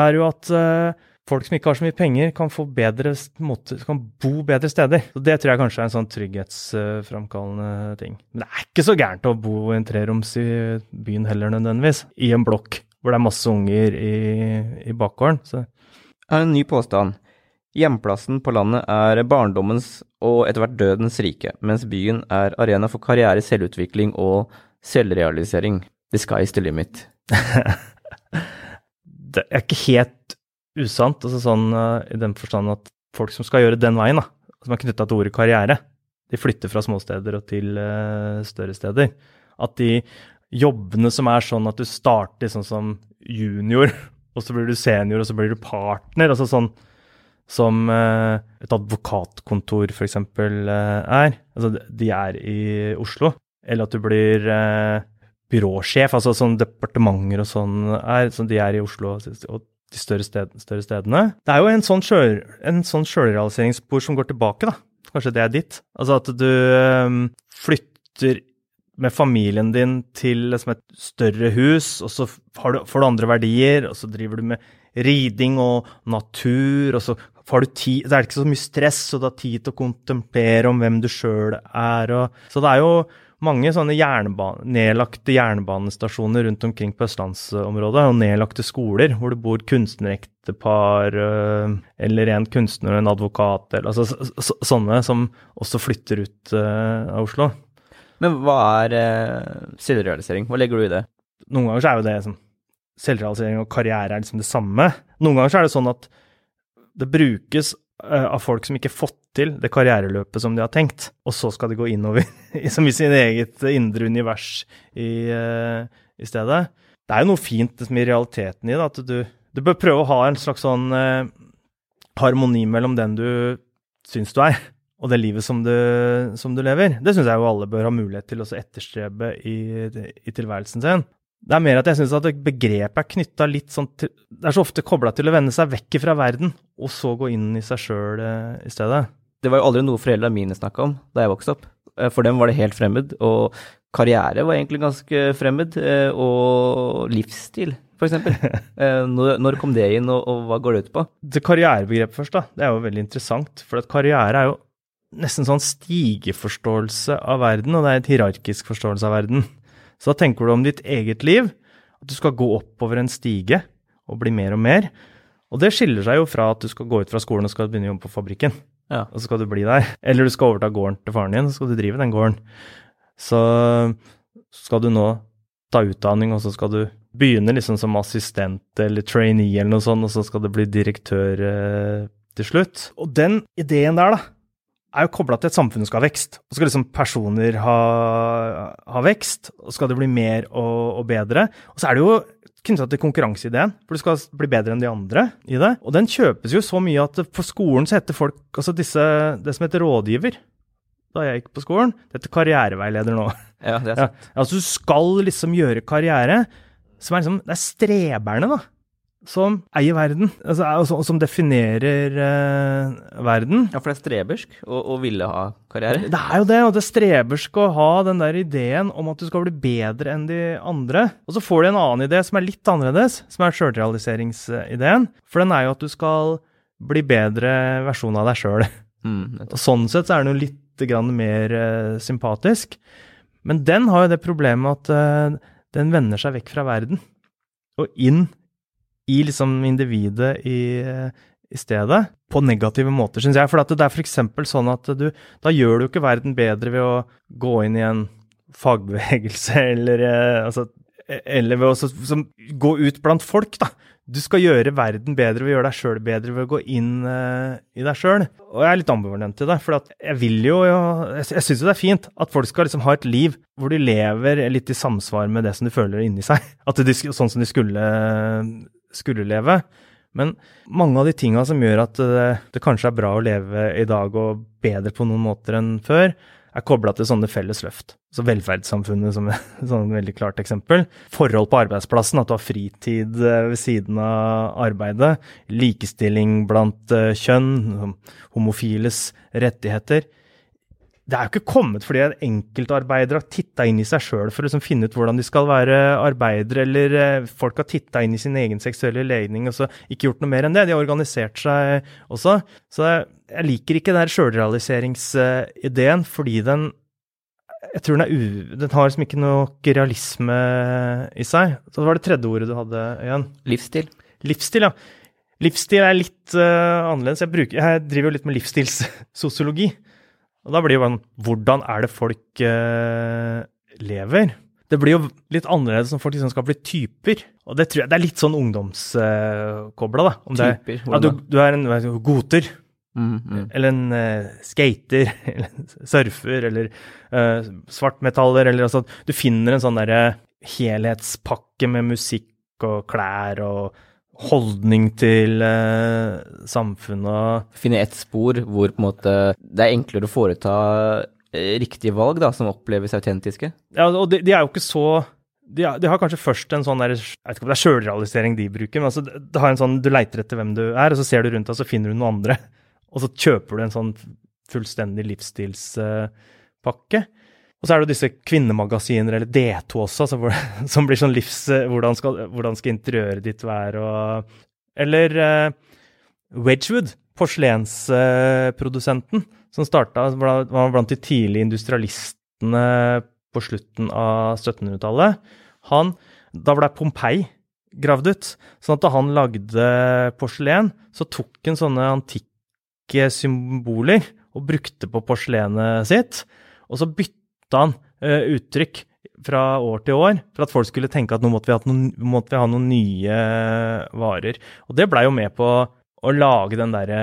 er jo at eh, folk som ikke har så mye penger, kan få bedre måte, kan bo bedre steder. Så Det tror jeg kanskje er en sånn trygghetsframkallende ting. Men det er ikke så gærent å bo i en treroms i byen heller, nødvendigvis. I en blokk hvor det er masse unger i, i bakgården. Så Jeg har en ny påstand. Hjemplassen på landet er barndommens og etter hvert dødens rike, mens byen er arena for karriere, selvutvikling og selvrealisering. The sky is the limit. det er ikke helt usant, altså sånn uh, i den forstand at folk som skal gjøre den veien, da, som er knytta til ordet karriere, de flytter fra småsteder og til uh, større steder. At de jobbene som er sånn at du starter sånn som junior, og så blir du senior, og så blir du partner, altså sånn som uh, et advokatkontor f.eks. Er. Altså de er i Oslo. Eller at du blir byråsjef, altså sånn departementer og sånn er, så de er i Oslo og de større, sted, større stedene. Det er jo en sånn, sjøl, en sånn sjølrealiseringsspor som går tilbake, da. Kanskje det er ditt. Altså at du øhm, flytter med familien din til liksom et større hus, og så du, får du andre verdier, og så driver du med riding og natur, og så får du tid Det er ikke så mye stress, og du har tid til å kontemplere om hvem du sjøl er, og Så det er jo mange sånne jernban nedlagte jernbanestasjoner rundt omkring på østlandsområdet, og nedlagte skoler hvor det bor kunstnerektepar, øh, eller en kunstner og en advokat, eller altså så, så, sånne som også flytter ut uh, av Oslo. Men hva er uh, selvrealisering? Hva legger du i det? Noen ganger så er jo det sånn, selvrealisering og karriere er liksom det samme. Noen ganger så er det sånn at det brukes uh, av folk som ikke har fått til det karriereløpet som de har tenkt, og så skal de gå innover som i sin eget indre univers i, øh, i stedet. Det er jo noe fint i realiteten i det, at du, du bør prøve å ha en slags sånn eh, harmoni mellom den du syns du er, og det livet som du, som du lever. Det syns jeg jo alle bør ha mulighet til å etterstrebe i, i tilværelsen sin. Det er mer at jeg syns at begrepet er knytta litt sånn til Det er så ofte kobla til å vende seg vekk fra verden, og så gå inn i seg sjøl eh, i stedet. Det var jo aldri noe foreldrene mine snakka om da jeg vokste opp. Eh, For dem var det helt fremmed, og karriere var egentlig ganske fremmed, eh, og livsstil, for eksempel. Eh, Når, når kom det inn, og, og hva går det ut på? Det karrierebegrepet først, da. Det er jo veldig interessant. For at karriere er jo nesten sånn stigeforståelse av verden, og det er et hierarkisk forståelse av verden. Så da tenker du om ditt eget liv, at du skal gå oppover en stige og bli mer og mer. Og det skiller seg jo fra at du skal gå ut fra skolen og skal begynne å jobbe på fabrikken. Ja. Og så skal du bli der. Eller du skal overta gården til faren din, så skal du drive den gården. Så skal du nå ta utdanning, og så skal du begynne liksom som assistent eller trainee eller noe sånt, og så skal du bli direktør eh, til slutt. Og den ideen der, da, er jo kobla til at samfunnet skal ha vekst. Og skal liksom personer ha, ha vekst, og skal det bli mer og, og bedre. Og så er det jo knytta til konkurranseideen, for du skal bli bedre enn de andre i det. Og den kjøpes jo så mye at på skolen så heter folk altså disse, det som heter rådgiver, da jeg gikk på skolen, det heter karriereveileder nå. Ja, det er Ja, sant. altså du skal liksom gjøre karriere, som er liksom, det er streberne da, som eier verden, altså, er- som, som definerer eh, verden. Ja, for det er strebersk å ville ha karriere. Det er jo det, og det er strebersk å ha den der ideen om at du skal bli bedre enn de andre. Og så får du en annen idé som er litt annerledes, som er sjølrealiseringsideen. For den er jo at du skal bli bedre versjon av deg sjøl. Mm. Og sånn sett så er den jo litt grann mer eh, sympatisk. Men den har jo det problemet at eh, den vender seg vekk fra verden og inn i liksom individet i, i stedet, på negative måter, syns jeg. For det er f.eks. sånn at du Da gjør du ikke verden bedre ved å gå inn i en fagbevegelse eller eh, altså eller ved å som, gå ut blant folk, da. Du skal gjøre verden bedre ved å gjøre deg sjøl bedre ved å gå inn uh, i deg sjøl. Og jeg er litt ambivalent til det, for jeg vil jo Jeg, jeg syns jo det er fint at folk skal liksom ha et liv hvor de lever litt i samsvar med det som de føler inni seg. At de, sånn som de skulle, skulle leve. Men mange av de tinga som gjør at det, det kanskje er bra å leve i dag og bedre på noen måter enn før, er kobla til sånne felles løft. Så velferdssamfunnet som et sånn veldig klart eksempel. Forhold på arbeidsplassen, at du har fritid eh, ved siden av arbeidet. Likestilling blant eh, kjønn, homofiles rettigheter. Det er jo ikke kommet fordi en enkeltarbeidere har titta inn i seg sjøl for å liksom finne ut hvordan de skal være arbeidere, eller eh, folk har titta inn i sin egen seksuelle legning og så ikke gjort noe mer enn det. De har organisert seg også. Så jeg liker ikke den sjølrealiseringsideen fordi den jeg tror den, er u, den har liksom ikke noe realisme i seg. Så det var det tredje ordet du hadde, igjen. Livsstil. Livsstil, ja. Livsstil er litt uh, annerledes. Jeg, bruker, jeg driver jo litt med livsstilssosiologi. Og da blir jo sånn Hvordan er det folk eh, lever? Det blir jo litt annerledes når folk liksom skal bli typer. Og det tror jeg det er litt sånn ungdomskobla, uh, da. Om typer? Det, ja, du, du, er en du, goter. Mm, mm. Eller en uh, skater, eller en surfer, eller uh, svartmetaller, eller altså Du finner en sånn derre helhetspakke med musikk og klær og holdning til eh, samfunnet. Finne ett spor hvor måte det er enklere å foreta eh, riktige valg da, som oppleves autentiske? Ja, og de, de er jo ikke så de, de, har kanskje først en sånn der, jeg vet ikke om det er sjølrealisering de bruker, men altså, det har en sånn, du leiter etter hvem du er, og så ser du rundt deg, så finner du noen andre. Og så kjøper du en sånn fullstendig livsstilspakke. Uh, og så er det jo disse kvinnemagasiner, eller D2 også, altså hvor, som blir sånn livs... Hvordan skal, hvordan skal interiøret ditt være, og Eller uh, Wedgwood, porselensprodusenten, som starta Var blant de tidlige industrialistene på slutten av 1700-tallet. Han Da ble Pompeii gravd ut. Sånn at da han lagde porselen, så tok han sånne antikke symboler og brukte på porselenet sitt. Og så bytta han uh, uttrykk fra år til år for at folk skulle tenke at nå måtte vi ha noen, vi ha noen nye varer. Og det blei jo med på å lage den derre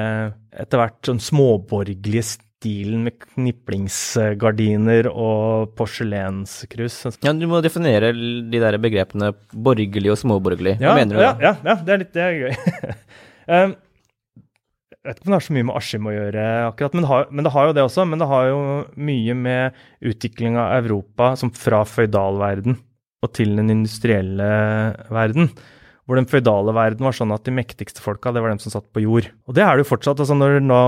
etter hvert sånn småborgerlige stilen med kniplingsgardiner og porselenskrus. Ja, Du må definere de der begrepene borgerlig og småborgerlig. Hva ja, mener du ja. Ja, ja, det er litt det er gøy. um, jeg vet ikke om det har så mye med Askim å gjøre, akkurat, men har, men det, har, jo det også. Men det har jo mye med utvikling av Europa som fra føydalverden og til den industrielle verden. Hvor den føydale verden var sånn at de mektigste folka, det var dem som satt på jord. Og det er det jo fortsatt. altså Når nå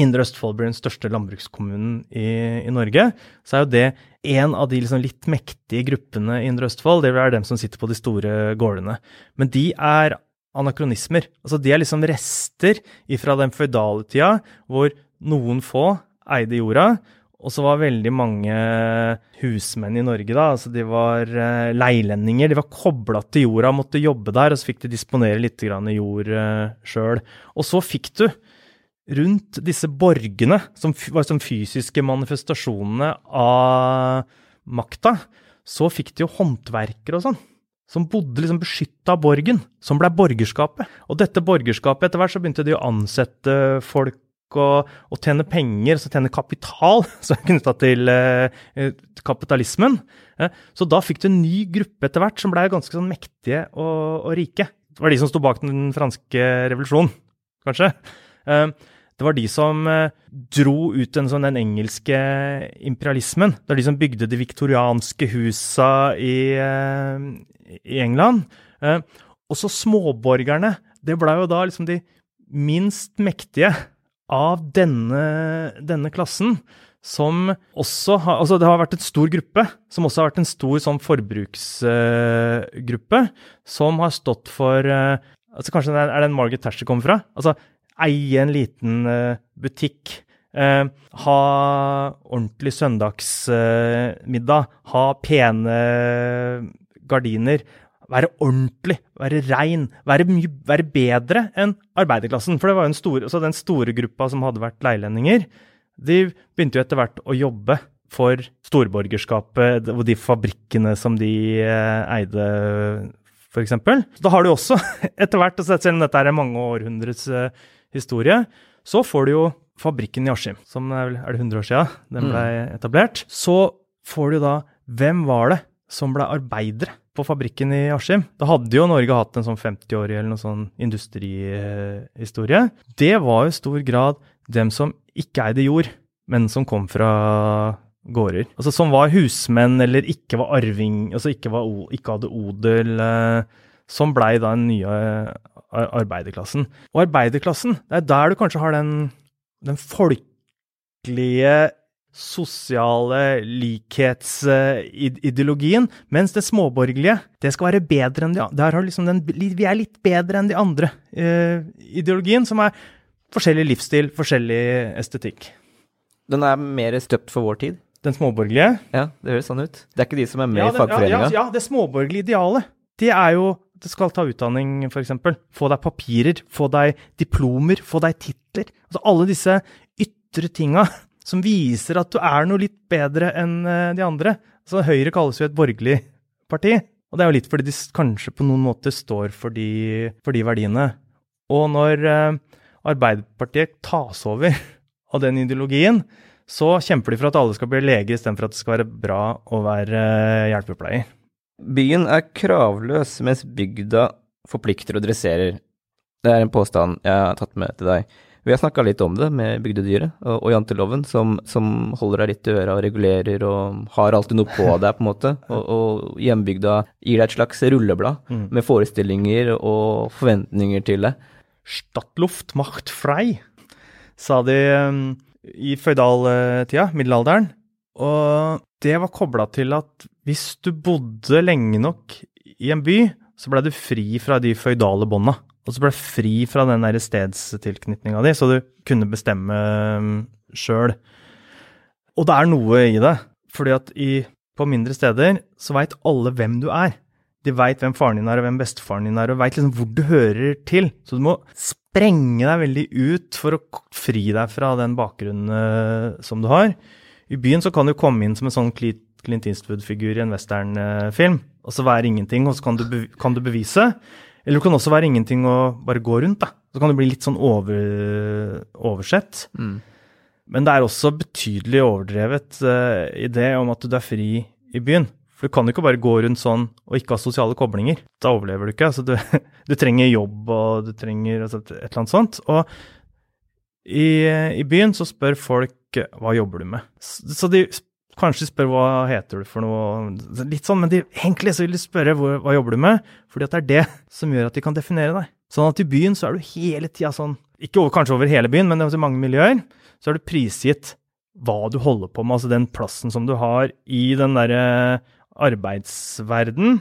Indre Østfold blir den største landbrukskommunen i, i, Norge, så er jo det en av de liksom litt mektige gruppene i Indre Østfold. Det er dem som sitter på de store gårdene. Men de er anakronismer. Altså de er liksom rester fra den føydale tida hvor noen få eide jorda, og så var veldig mange husmenn i Norge, da, altså de var uh, leilendinger. De var kobla til jorda, måtte jobbe der, og så fikk de disponere litt grann jord uh, sjøl. Og så fikk du rundt disse borgene, som var som fysiske manifestasjonene av makta, så fikk de jo håndverkere og sånn som bodde liksom beskytta av borgen, som ble borgerskapet. Og dette borgerskapet, etter hvert så begynte de å ansette folk og, og tjene penger, så tjene kapital, som er knytta til eh, kapitalismen. Eh, så da fikk du en ny gruppe etter hvert som ble ganske sånn mektige og, og rike. Det var de som sto bak den franske revolusjonen, kanskje. Eh, det var de som eh, dro ut den, sånn, den engelske imperialismen. Det var de som bygde de viktorianske husa i, eh, i England. Og så småborgerne. Det blei jo da liksom de minst mektige av denne, denne klassen. Som også har Altså, det har vært en stor gruppe, som også har vært en stor sånn forbruksgruppe, som har stått for altså Kanskje det er den Margaret Thatcher kommer fra? Altså eie en liten butikk. Uh, ha ordentlig søndagsmiddag. ha pene gardiner. Være ordentlig, være rein, være, mye, være bedre enn arbeiderklassen. For det var jo stor, altså den store gruppa som hadde vært leilendinger, de begynte jo etter hvert å jobbe for storborgerskapet og de fabrikkene som de uh, eide, f.eks. Da har du også, etter hvert, selv om dette er mange århundrets eh, historie, så får du jo fabrikken i Askim, som er, er det 100 år siden den ble mm. etablert. Så får du da Hvem var det som ble arbeidere på fabrikken i Askim. Da hadde jo Norge hatt en sånn 50-årig eller noe sånn industrihistorie. Det var i stor grad dem som ikke eide jord, men som kom fra gårder. Altså Som var husmenn eller ikke var arving, altså ikke, var, ikke hadde odel. Eh, som blei da den nye ar- arbeiderklassen. Og arbeiderklassen, det er der du kanskje har den, den folkelige, sosiale likhetsideologien, mens det småborgerlige, det skal være bedre enn de andre. Der har du liksom den, vi er litt bedre enn de andre. eh, ideologien, som er forskjellig livsstil, forskjellig estetikk. Den er mer støpt for vår tid. Den småborgerlige Ja, det høres sånn ut. Det er ikke de som er med ja, i fagforeninga. Ja, ja, det småborgerlige idealet. Det er jo skal ta utdanning, f.eks. Få deg papirer, få deg diplomer, få deg titler. Altså alle disse ytre tinga som viser at du er noe litt bedre enn eh, de andre. Altså Høyre kalles jo et borgerlig parti. Og det er jo litt fordi de kanskje på noen måter står for de, for de verdiene. Og når eh, Arbeiderpartiet tas over av den ideologien, så kjemper de for at alle skal bli leger istedenfor at det skal være bra å være eh, hjelpepleier. Byen er kravløs, mens bygda forplikter og dresserer. Det er en påstand jeg har tatt med til deg. Vi har snakka litt om det med bygdedyret og, og janteloven, som, som holder deg litt i øra og regulerer og har alltid noe på deg, på en måte. Og, og hjembygda gir deg et slags rulleblad med forestillinger og forventninger til deg. Stadtluft macht frei, sa de um, i føydaltida, middelalderen. Og det var kobla til at hvis du bodde lenge nok i en by, så ble du fri fra de føydale bånda. Og så ble du fri fra den der stedstilknytninga di, så du kunne bestemme um, sjøl. Og det er noe i det, fordi at i, på mindre steder så veit alle hvem du er. De veit hvem faren din er, og hvem bestefaren din er, og veit liksom hvor du hører til. Så du må sprenge deg veldig ut for å fri deg fra den bakgrunnen eh, som du har. I byen så kan du komme inn som en sånn Clint Eastwood-figur i en westernfilm, og så være ingenting, og så kan du, kan du bevise. Eller du kan også være ingenting og bare gå rundt, da. Så kan du bli litt sånn over, oversett. Men det er også betydelig overdrevet uh, idé om at du er fri i byen. For du kan jo ikke bare gå rundt sånn og ikke ha sosiale koblinger. Da overlever du ikke. Altså, du, du trenger jobb, og du trenger altså, et eller annet sånt. Og i, i byen så spør folk eh, hva jobber du med? Så de kanskje spør hva heter du for noe, litt sånn, men de, egentlig så vil de spørre hva, hva jobber du med, fordi at det er det som gjør at de kan definere deg. Sånn at i byen så er du hele tida sånn, ikke over, kanskje over hele byen, men i mange miljøer, så er du prisgitt hva du holder på med, altså den plassen som du har i den derre arbeidsverden,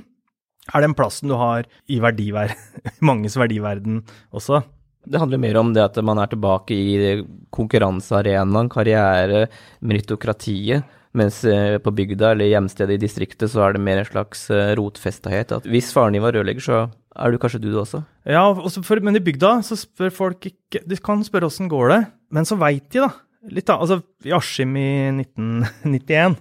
er den plassen du har i verdiver manges verdiverden også. Det handler mer om det at man er tilbake i konkurransearenaen, karriere, meritokratiet. Mens eh, på bygda eller hjemstedet i distriktet så er det mer en slags eh, rotfestahet. At hvis faren din var rørlegger, så er du kanskje du det også. Ja, også for, men i bygda så spør folk ikke De kan spørre åssen går det, men så veit de, da. Litt da, altså I Askim i 1991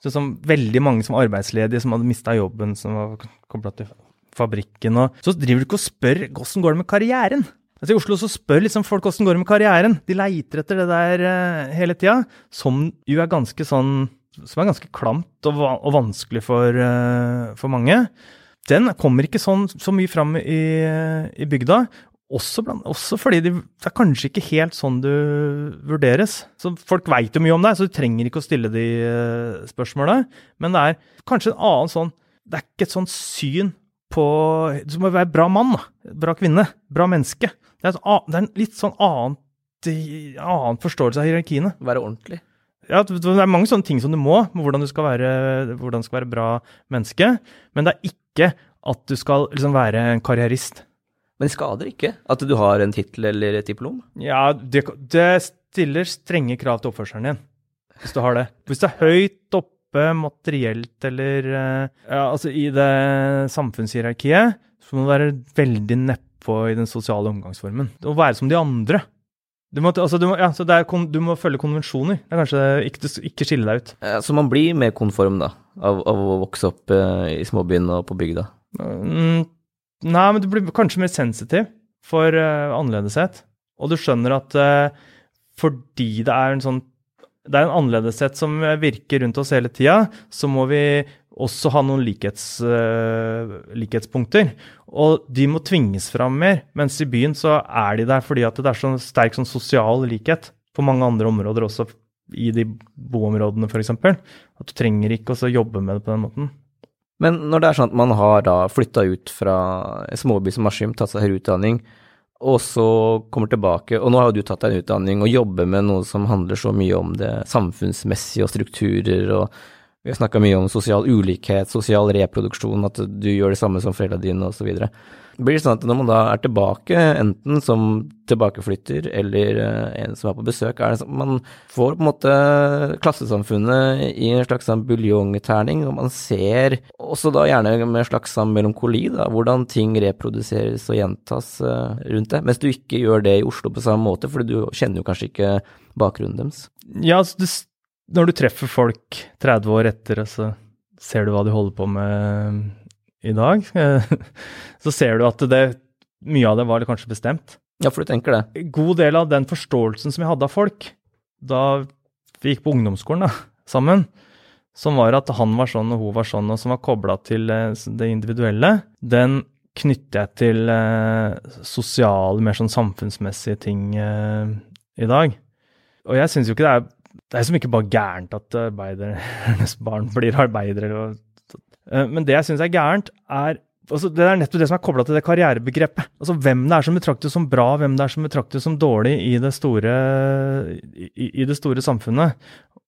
så som veldig mange som var arbeidsledige, som hadde mista jobben, som var kobla til fabrikken og Så driver du ikke og spør åssen går det med karrieren. Altså I Oslo så spør liksom folk åssen går det med karrieren. De leiter etter det der uh, hele tida, som jo er ganske sånn Som er ganske klamt og, og vanskelig for, uh, for mange. Den kommer ikke sånn, så mye fram i, i bygda. Også, blant, også fordi de, det er kanskje ikke helt sånn du vurderes. Så Folk veit jo mye om deg, så du trenger ikke å stille de uh, spørsmåla. Men det er kanskje en annen sånn Det er ikke et sånt syn på Du må være bra mann, da. Bra kvinne. Bra menneske. Det er, et, det er en litt sånn annen, annen forståelse av hierarkiene. Være ordentlig. Ja, det er mange sånne ting som du må, hvordan du skal være, hvordan du skal være bra menneske. Men det er ikke at du skal liksom være en karrierist. Men det skader ikke at du har en tittel eller et diplom. Ja, det, det stiller strenge krav til oppførselen din, hvis du har det. Hvis det er høyt oppe materielt eller eh, ja, altså i det samfunnshierarkiet, så må du være veldig nedpå i den sosiale omgangsformen. Å være som de andre. Du må, altså, du må, ja, så det kon- du må følge konvensjoner. Det er kanskje ikke, ikke skille deg ut. Eh, Så man blir mer konform, da, av, av å vokse opp eh, i småbyen og på bygda. Mm, nei, men du blir kanskje mer sensitiv for uh, annerledeshet. Og du skjønner at uh, fordi det er en sånn det er en annerledeshet som virker rundt oss hele tida, så må vi også ha noen likhets, uh, likhetspunkter. Og de må tvinges fram mer, mens i byen så er de der fordi at det er sånn sterk sånn sosial likhet på mange andre områder også i de boområdene, f.eks. At du trenger ikke også jobbe med det på den måten. Men når det er sånn at man har da flytta ut fra en småby som Askim, tatt seg høyere utdanning, og så kommer tilbake, og nå har jo du tatt deg en utdanning og jobber med noe som handler så mye om det samfunnsmessige og strukturer, og vi har snakka mye om sosial ulikhet, sosial reproduksjon, at du gjør det samme som foreldrene dine osv. Blir det sånn at når man da er tilbake, enten som tilbakeflytter eller eh, en som er på besøk, er det sånn at man får på en måte klassesamfunnet i en slags sånn buljongterning, og man ser også da gjerne med en slags sånn melankoli, da, hvordan ting reproduseres og gjentas eh, rundt det, mens du ikke gjør det i Oslo på samme måte, for du kjenner jo kanskje ikke bakgrunnen deres. Ja, altså, når du treffer folk 30 år etter, så ser du hva de holder på med i dag, så ser du at det, mye av det var kanskje bestemt. Ja, for du tenker det. God del av den forståelsen som jeg hadde av folk da vi gikk på ungdomsskolen da, sammen, som var at han var sånn og hun var sånn, og som var kobla til eh, det individuelle, den knytter jeg til eh, sosiale, mer sånn samfunnsmessige ting eh, i dag. Og jeg syns jo ikke det er Det er som ikke bare gærent at arbeidernes barn blir arbeidere. Eh, men det jeg syns er gærent, er altså Det er nettopp det som er kobla til det karrierebegrepet. Altså Hvem det er som betraktes som bra, hvem det er som betraktes som dårlig i det store, i, i det store samfunnet.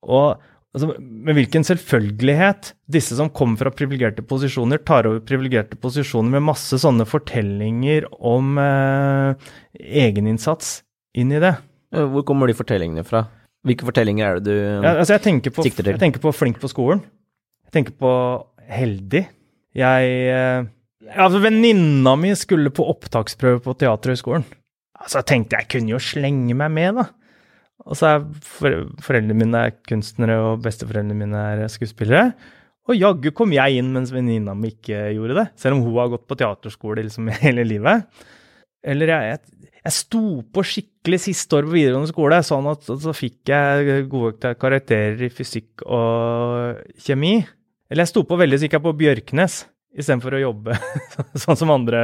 Og altså, med hvilken selvfølgelighet disse som kommer fra privilegerte posisjoner, tar over privilegerte posisjoner med masse sånne fortellinger om eh, egeninnsats inn i det. Hvor kommer de fortellingene fra? Hvilke fortellinger er det du ja, altså jeg tenker på, sikter til? Jeg tenker på flink på skolen. Jeg tenker på heldig. Jeg eh, Altså, venninna mi skulle på opptaksprøve på Teaterhøgskolen. Altså, jeg tenkte jeg kunne jo slenge meg med, da. Og så er for, foreldrene mine er kunstnere, og besteforeldrene mine er skuespillere. Og jaggu kom jeg inn mens venninna mi ikke gjorde det, selv om hun har gått på teaterskole liksom hele livet. Eller jeg, jeg, jeg sto på skikkelig siste år på videregående skole, sånn at så fikk jeg gode karakterer i fysikk og kjemi. Eller jeg sto på veldig så gikk jeg på Bjørknes istedenfor å jobbe sånn som andre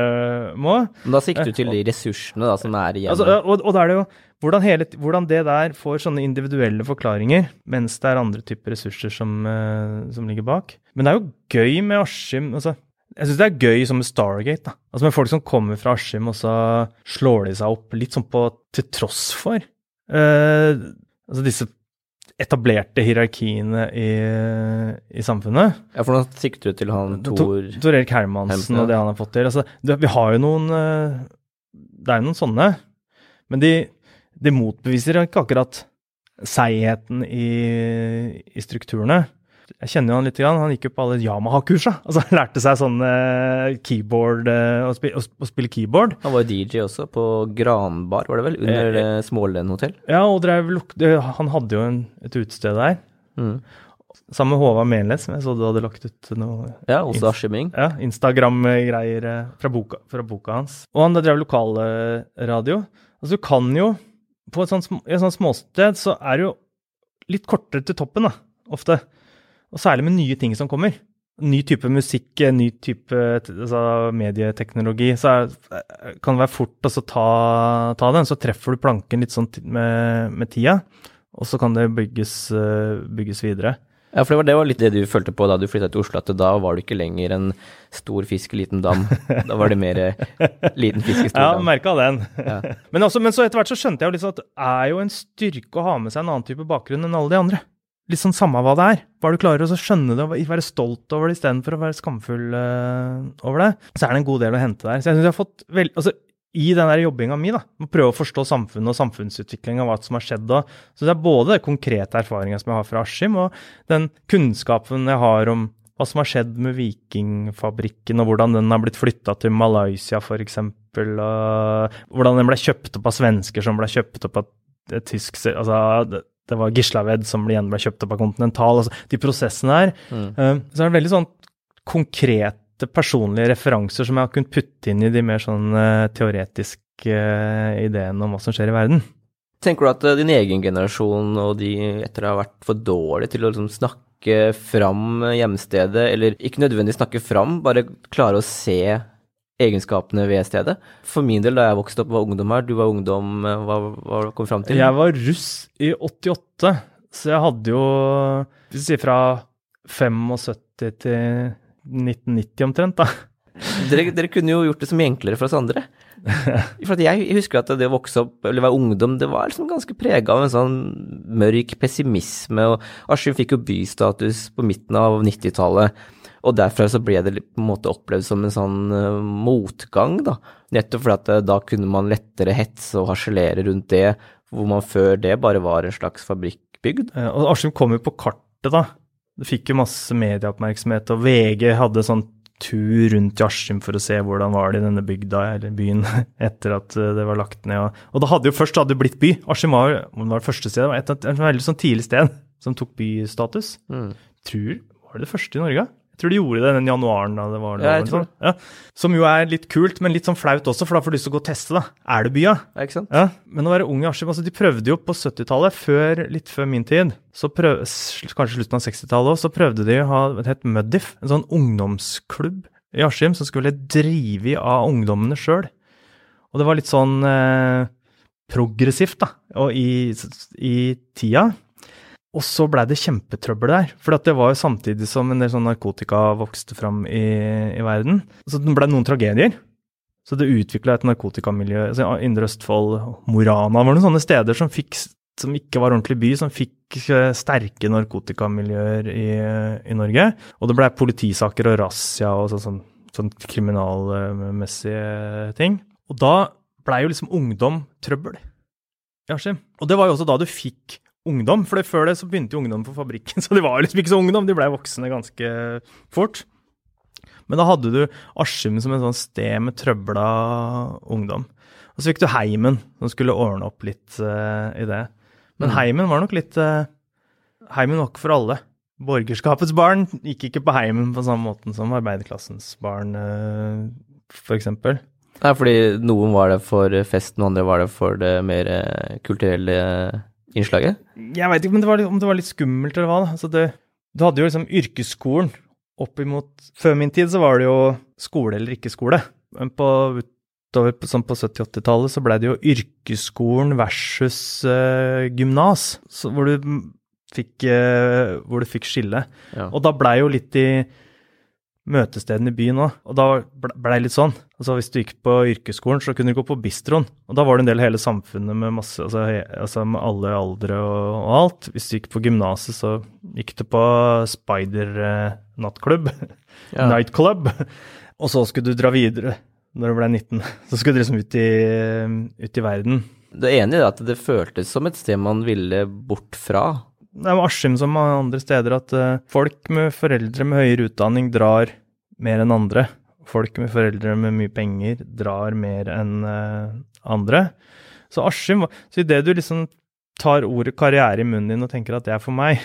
må. Men da sikter du til de ressursene da, som er igjen? Altså, og, og da er det jo hvordan, hele, hvordan, det der får sånne individuelle forklaringer, mens det er andre typer ressurser som, uh, som ligger bak. Men det er jo gøy med Askim altså, Jeg syns det er gøy som med Stargate. da. Altså Med folk som kommer fra Askim, og så slår de seg opp litt sånn på til tross for. Uh, altså disse etablerte hierarkiene i, i, samfunnet. Ja, for nå sikter du til han Tor Tor Erik Hermansen og det han har fått til. Altså, det, vi har jo noen uh, Det er jo noen sånne. Men de, de motbeviser ikke akkurat seigheten i, i strukturene. Jeg kjenner jo han litt. Han gikk jo på alle Yamaha-kursa. Altså, han lærte seg sånn uh, keyboard å, spille, å, spille keyboard. Han var DJ også, på Granbar, var det vel? Under eh, eh Smålen hotell? Ja, og drev, han hadde jo en, et utested der. Mm. Sammen med Håvard Melnes, som jeg så du hadde lagt ut noe Ja, også Askiming. Ja, Instagram-greier fra fra boka, hans. Og han drev lokalradio. Altså, du kan jo På et sånt, et sånt småsted så er det jo litt kortere til toppen, da, ofte. Og særlig med nye ting som kommer. Ny type musikk, ny type altså, medieteknologi. Så er, kan det være fort å ta, ta, den. Så treffer du planken litt sånn med, med tida, og så kan det bygges, eh, bygges videre. Ja, for det var, det var, litt det du følte på da du flytta til Oslo, at da var du ikke lenger en stor fisk i liten dam. Da var det mer liten fisk i stor dam. Ja, merka den. Ja. Men, også, men, så etter hvert så skjønte jeg jo liksom at det er jo en styrke å ha med seg en annen type bakgrunn enn alle de andre litt sånn samme hva det er. Bare du klarer å skjønne det og være stolt over det istedenfor å være skamfull uh, over det, så er det en god del å hente der. Så jeg synes jeg har fått vel, altså, I den der jobbinga mi, da, med å prøve å forstå samfunnet og samfunnsutviklinga, hva som har skjedd da, så det er både den konkrete erfaringa som jeg har fra Askim, og den kunnskapen jeg har om hva som har skjedd med Vikingfabrikken, og hvordan den har blitt flytta til Malaysia, f.eks., og hvordan den ble kjøpt opp av svensker som ble kjøpt opp av tysk altså, det var Gislaved som igjen ble kjøpt opp av Continental. altså De prosessene her. Mm. Uh, så er det veldig sånn konkrete personlige referanser som jeg har kunnet putte inn i de mer sånn uh, teoretiske uh, ideene om hva som skjer i verden. Tenker du at din egen generasjon og de etter har vært for dårlige til å liksom snakke fram hjemstedet, eller ikke nødvendigvis snakke fram, bare klare å se egenskapene ved stedet. For min del, da jeg vokste opp, var ungdom her. Du var ungdom, eh, hva, hva kom du fram til? Jeg var russ i 88, Så jeg hadde jo Hvis vi sier fra 75 til 1990 omtrent, da. Dere, dere kunne jo gjort det så mye enklere for oss andre. For jeg husker at det å vokse opp, eller være ungdom, det var liksom ganske prega av en sånn mørk pessimisme. og Askim fikk jo bystatus på midten av 90-tallet. Og derfra så ble det på en måte opplevd som en sånn uh, motgang, da. Nettopp fordi at uh, da kunne man lettere hetse og harselere rundt det, hvor man før det bare var en slags fabrikkbygd. Eh, Og Askim kom jo på kartet, da. Det fikk jo masse medieoppmerksomhet, og VG hadde sånn tur rundt i Askim for å se hvordan var det i denne bygda, eller byen, etter at eh, det var lagt ned. Og, da hadde jo først hadde blitt by. Askim var, var det første stedet, det var et, et, et veldig sånn tidlig sted som tok bystatus. Mm. Tror, var det det første i Norge? Jeg tror de gjorde det den januaren da det var Ja, jeg tror sånn. ja. Som jo er litt kult, men litt sånn flaut også, for da får du lyst til å gå og teste, da. Er det bya? Ja, ikke sant? Ja, men å være ung i Askim altså De prøvde jo på 70-tallet, før, litt før min tid, så prøv, kanskje slutten av 60-tallet òg, så prøvde de å ha det het Muddif, en sånn ungdomsklubb i Askim som skulle drive av ungdommene sjøl. Og det var litt sånn eh, progressivt, da, og i, i tida. Og så blei det kjempetrøbbel der, for det var jo samtidig som en del sånn narkotika vokste fram i, i verden. Så det blei noen tragedier. Så det utvikla et narkotikamiljø. altså Indre Østfold, Morana var noen sånne steder som, fikk, som ikke var ordentlig by, som fikk eh, sterke narkotikamiljøer i, i Norge. Og det blei politisaker og razzia og sånn, sånn, sånn kriminalmessige ting. Og da blei jo liksom ungdom trøbbel Og det var jo også da du fikk ungdom, for før det så begynte jo ungdom på fabrikken, så de var liksom ikke så ungdom, de blei voksne ganske fort. Men da hadde du Askim som et sånt sted med trøbla ungdom. Og så fikk du Heimen, som skulle ordne opp litt uh, i det. Men Mm. Heimen var nok litt uh, Heimen var ikke for alle. Borgerskapets barn gikk ikke på Heimen på samme måten som arbeiderklassens barn, uh, f.eks. Nei, fordi noen var det for festen, og andre var det for det mer eh, kulturelle innslaget. Jeg veit ikke men det var om det var litt skummelt eller hva. Altså det, du hadde jo liksom yrkesskolen opp imot Før min tid så var det jo skole eller ikke skole. Men på, utover på, sånn på 70-80-tallet så ble det jo yrkesskolen versus uh, gymnas, hvor du fikk uh, hvor du fikk skille. Ja. Og da blei jo litt i møtestedene i byen òg. Og da ble blei det litt sånn. Altså Hvis du gikk på yrkesskolen, så kunne du gå på bistroen. Og da var det en del av hele samfunnet med masse, altså, altså med alle aldre og, og alt. Hvis du gikk på gymnaset, så gikk du på spider-nattklubb. Ja. Nightclub. Og så skulle du dra videre når du ble 19. Så skulle du liksom ut i, ut i verden. Det ene er at det føltes som et sted man ville bort fra. Det er med Askim som andre steder at eh, folk med foreldre med høyere utdanning drar mer enn andre. Folk med foreldre med mye penger drar mer enn eh, andre. Så Askim Så idet du liksom tar ordet karriere i munnen din og tenker at det er for meg,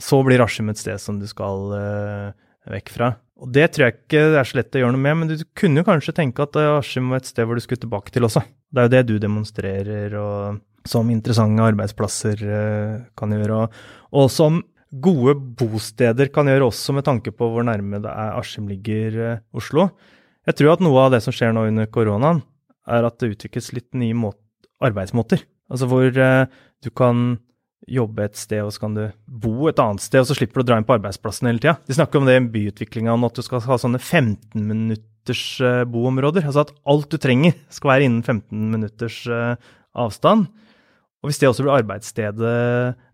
så blir Askim et sted som du skal eh, vekk fra. Og det tror jeg ikke det er så lett å gjøre noe med, men du kunne jo kanskje tenke at Askim var et sted hvor du skulle tilbake til også. Det er jo det du demonstrerer, og som interessante arbeidsplasser eh, kan gjøre, og, som gode bosteder kan gjøre også med tanke på hvor nærme det er Askim ligger eh, Oslo. Jeg tror at noe av det som skjer nå under koronaen, er at det utvikles litt nye måt arbeidsmåter. Altså hvor eh, du kan jobbe et sted, og så kan du bo et annet sted, og så slipper du å dra inn på arbeidsplassen hele tida. De snakker om det i byutviklinga, om at du skal ha sånne 15 minutters boområder. Altså at alt du trenger skal være innen 15 minutters avstand. Og hvis det også blir arbeidsstedet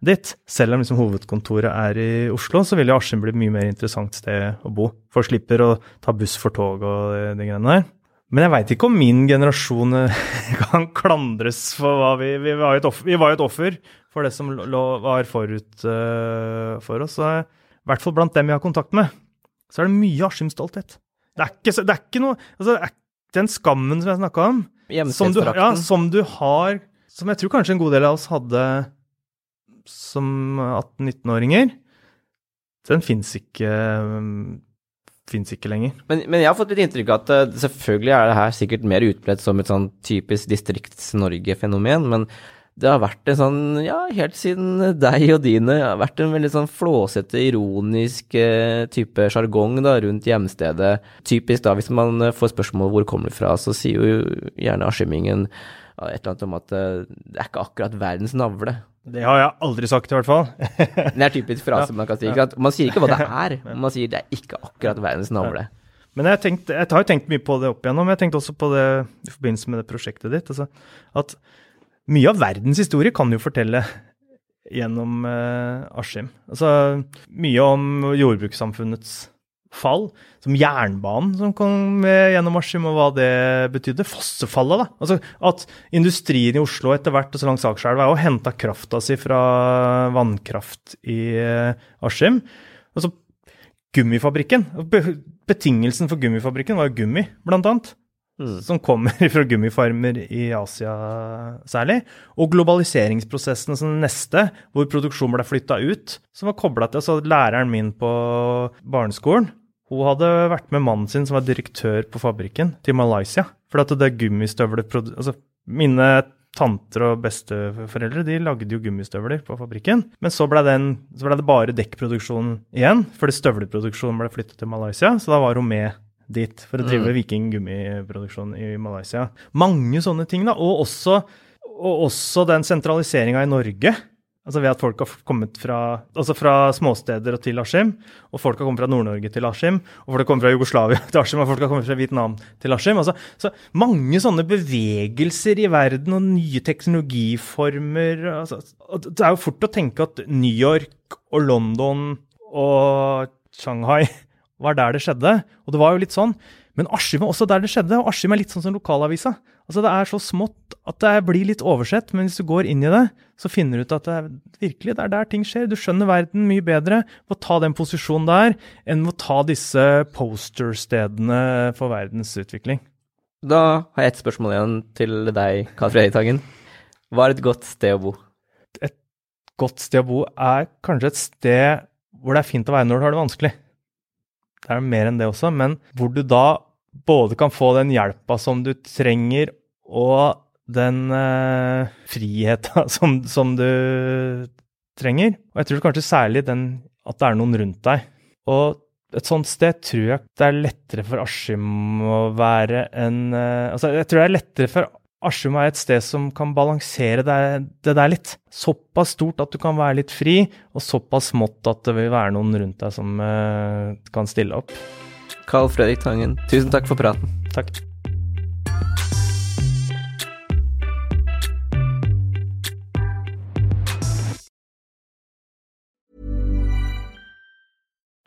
ditt, selv om liksom hovedkontoret er i Oslo, så vil jo Askim bli et mye mer interessant sted å bo. Folk slipper å ta buss for tog og de, de greiene der. Men jeg veit ikke om min generasjon kan klandres for hva vi Vi var jo et offer, vi var jo et offer for det som lå, var forut uh, for oss. I hvert fall blant dem jeg har kontakt med, så er det mye Askim-stolthet. Det det er ikke noe altså, Den skammen som jeg snakka om, som du, ja, som du har Som jeg tror kanskje en god del av oss hadde som 18-19-åringer, den fins ikke, finnes ikke lenger. Men, men jeg har fått litt inntrykk av at eh, selvfølgelig er det her sikkert mer utbredt som et sånn typisk Distrikts-Norge-fenomen, men det har vært en sånn, ja, helt siden deg og dine, har vært en veldig sånn flåsete, ironisk eh, type sjargong rundt hjemstedet. Typisk da, hvis man eh, får spørsmål hvor kommer du fra, så sier jo gjerne askimmingen et eller annet om at eh, det er ikke akkurat verdens navle. Det har jeg aldri sagt, i hvert fall. Det er typisk frase man kan si. Ikke? Man sier ikke hva det er, men man sier det er ikke akkurat verdens navle. Men jeg, tenkt, jeg har tenkt mye på det opp igjennom. Jeg tenkte også på det i forbindelse med det prosjektet ditt. Altså, at mye av verdens historie kan jo fortelle gjennom eh, Askim. Altså, mye om jordbrukssamfunnets fall, som jernbanen som kom gjennom Askim, og hva det betydde. Fossefallet, da. Altså at industrien i Oslo etter hvert, og så langs Akerselva, jo henta krafta si fra vannkraft i eh, Askim. Altså gummifabrikken. Betingelsen for gummifabrikken var jo gummi, blant annet. Som kommer fra gummifarmer i Asia særlig. Og globaliseringsprosessene som neste, hvor produksjonen ble flytta ut, som var kobla til altså Læreren min på barneskolen hun hadde vært med mannen sin, som var direktør på fabrikken, til Malaysia. For at det gummistøvler altså, Mine tanter og besteforeldre de lagde jo gummistøvler på fabrikken. Men så ble, ble det bare dekkproduksjon igjen, fordi støvleproduksjonen ble flyttet til Malaysia. Så da var hun med dit for å drive Mm. viking-gummiproduksjon i Malaysia. Mange sånne ting, da. Og også, og også den sentraliseringa i Norge. Altså ved at folk har kommet fra, altså fra småsteder til Askim, og folk har kommet fra Nord-Norge til Askim, og folk har kommet fra Jugoslavia til Askim, og folk har kommet fra Vietnam til Askim. Altså, så mange sånne bevegelser i verden, og nye teknologiformer. Altså, det er jo fort å tenke at New York og London og Shanghai var der det skjedde, og det var jo litt sånn. Men Askim er også der det skjedde, og Askim er litt sånn som lokalavisa. Altså Det er så smått at det blir litt oversett, men hvis du går inn i det, så finner du ut at det er virkelig det er der ting skjer. Du skjønner verden mye bedre ved å ta den posisjonen der, enn ved å ta disse poster-stedene for verdens utvikling. Da har jeg et spørsmål igjen til deg, Karl Fredrik Tangen. Hva er et godt sted å bo? Et godt sted å bo er kanskje et sted hvor det er fint å være når du har det vanskelig. Det er mer enn det også, men hvor du da både kan få den hjelpa som du trenger, og den eh, friheta som, som du trenger. Og jeg tror kanskje særlig den at det er noen rundt deg. Og et sånt sted tror jeg det er lettere for Askim å være enn eh, Altså, jeg tror det er lettere for Askim være et sted som kan balansere det, det der litt. Såpass stort at du kan være litt fri, og såpass smått at det vil være noen rundt deg som eh, kan stille opp. Carl Fredrik Tangen, tusen takk for praten. Takk.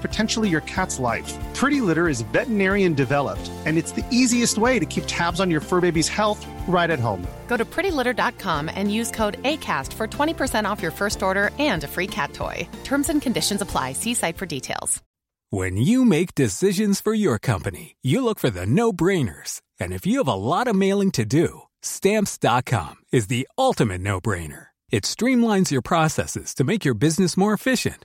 potentially your cat's life. Pretty Litter is veterinarian developed, and it's the easiest way to keep tabs on your fur baby's health right at home. Go to prettylitter.com and use code ACAST for 20% off your first order and a free cat toy. Terms and conditions apply. See site for details. When you make decisions for your company, you look for the no brainers. And if you have a lot of mailing to do, stamps.com is the ultimate no brainer. It streamlines your processes to make your business more efficient,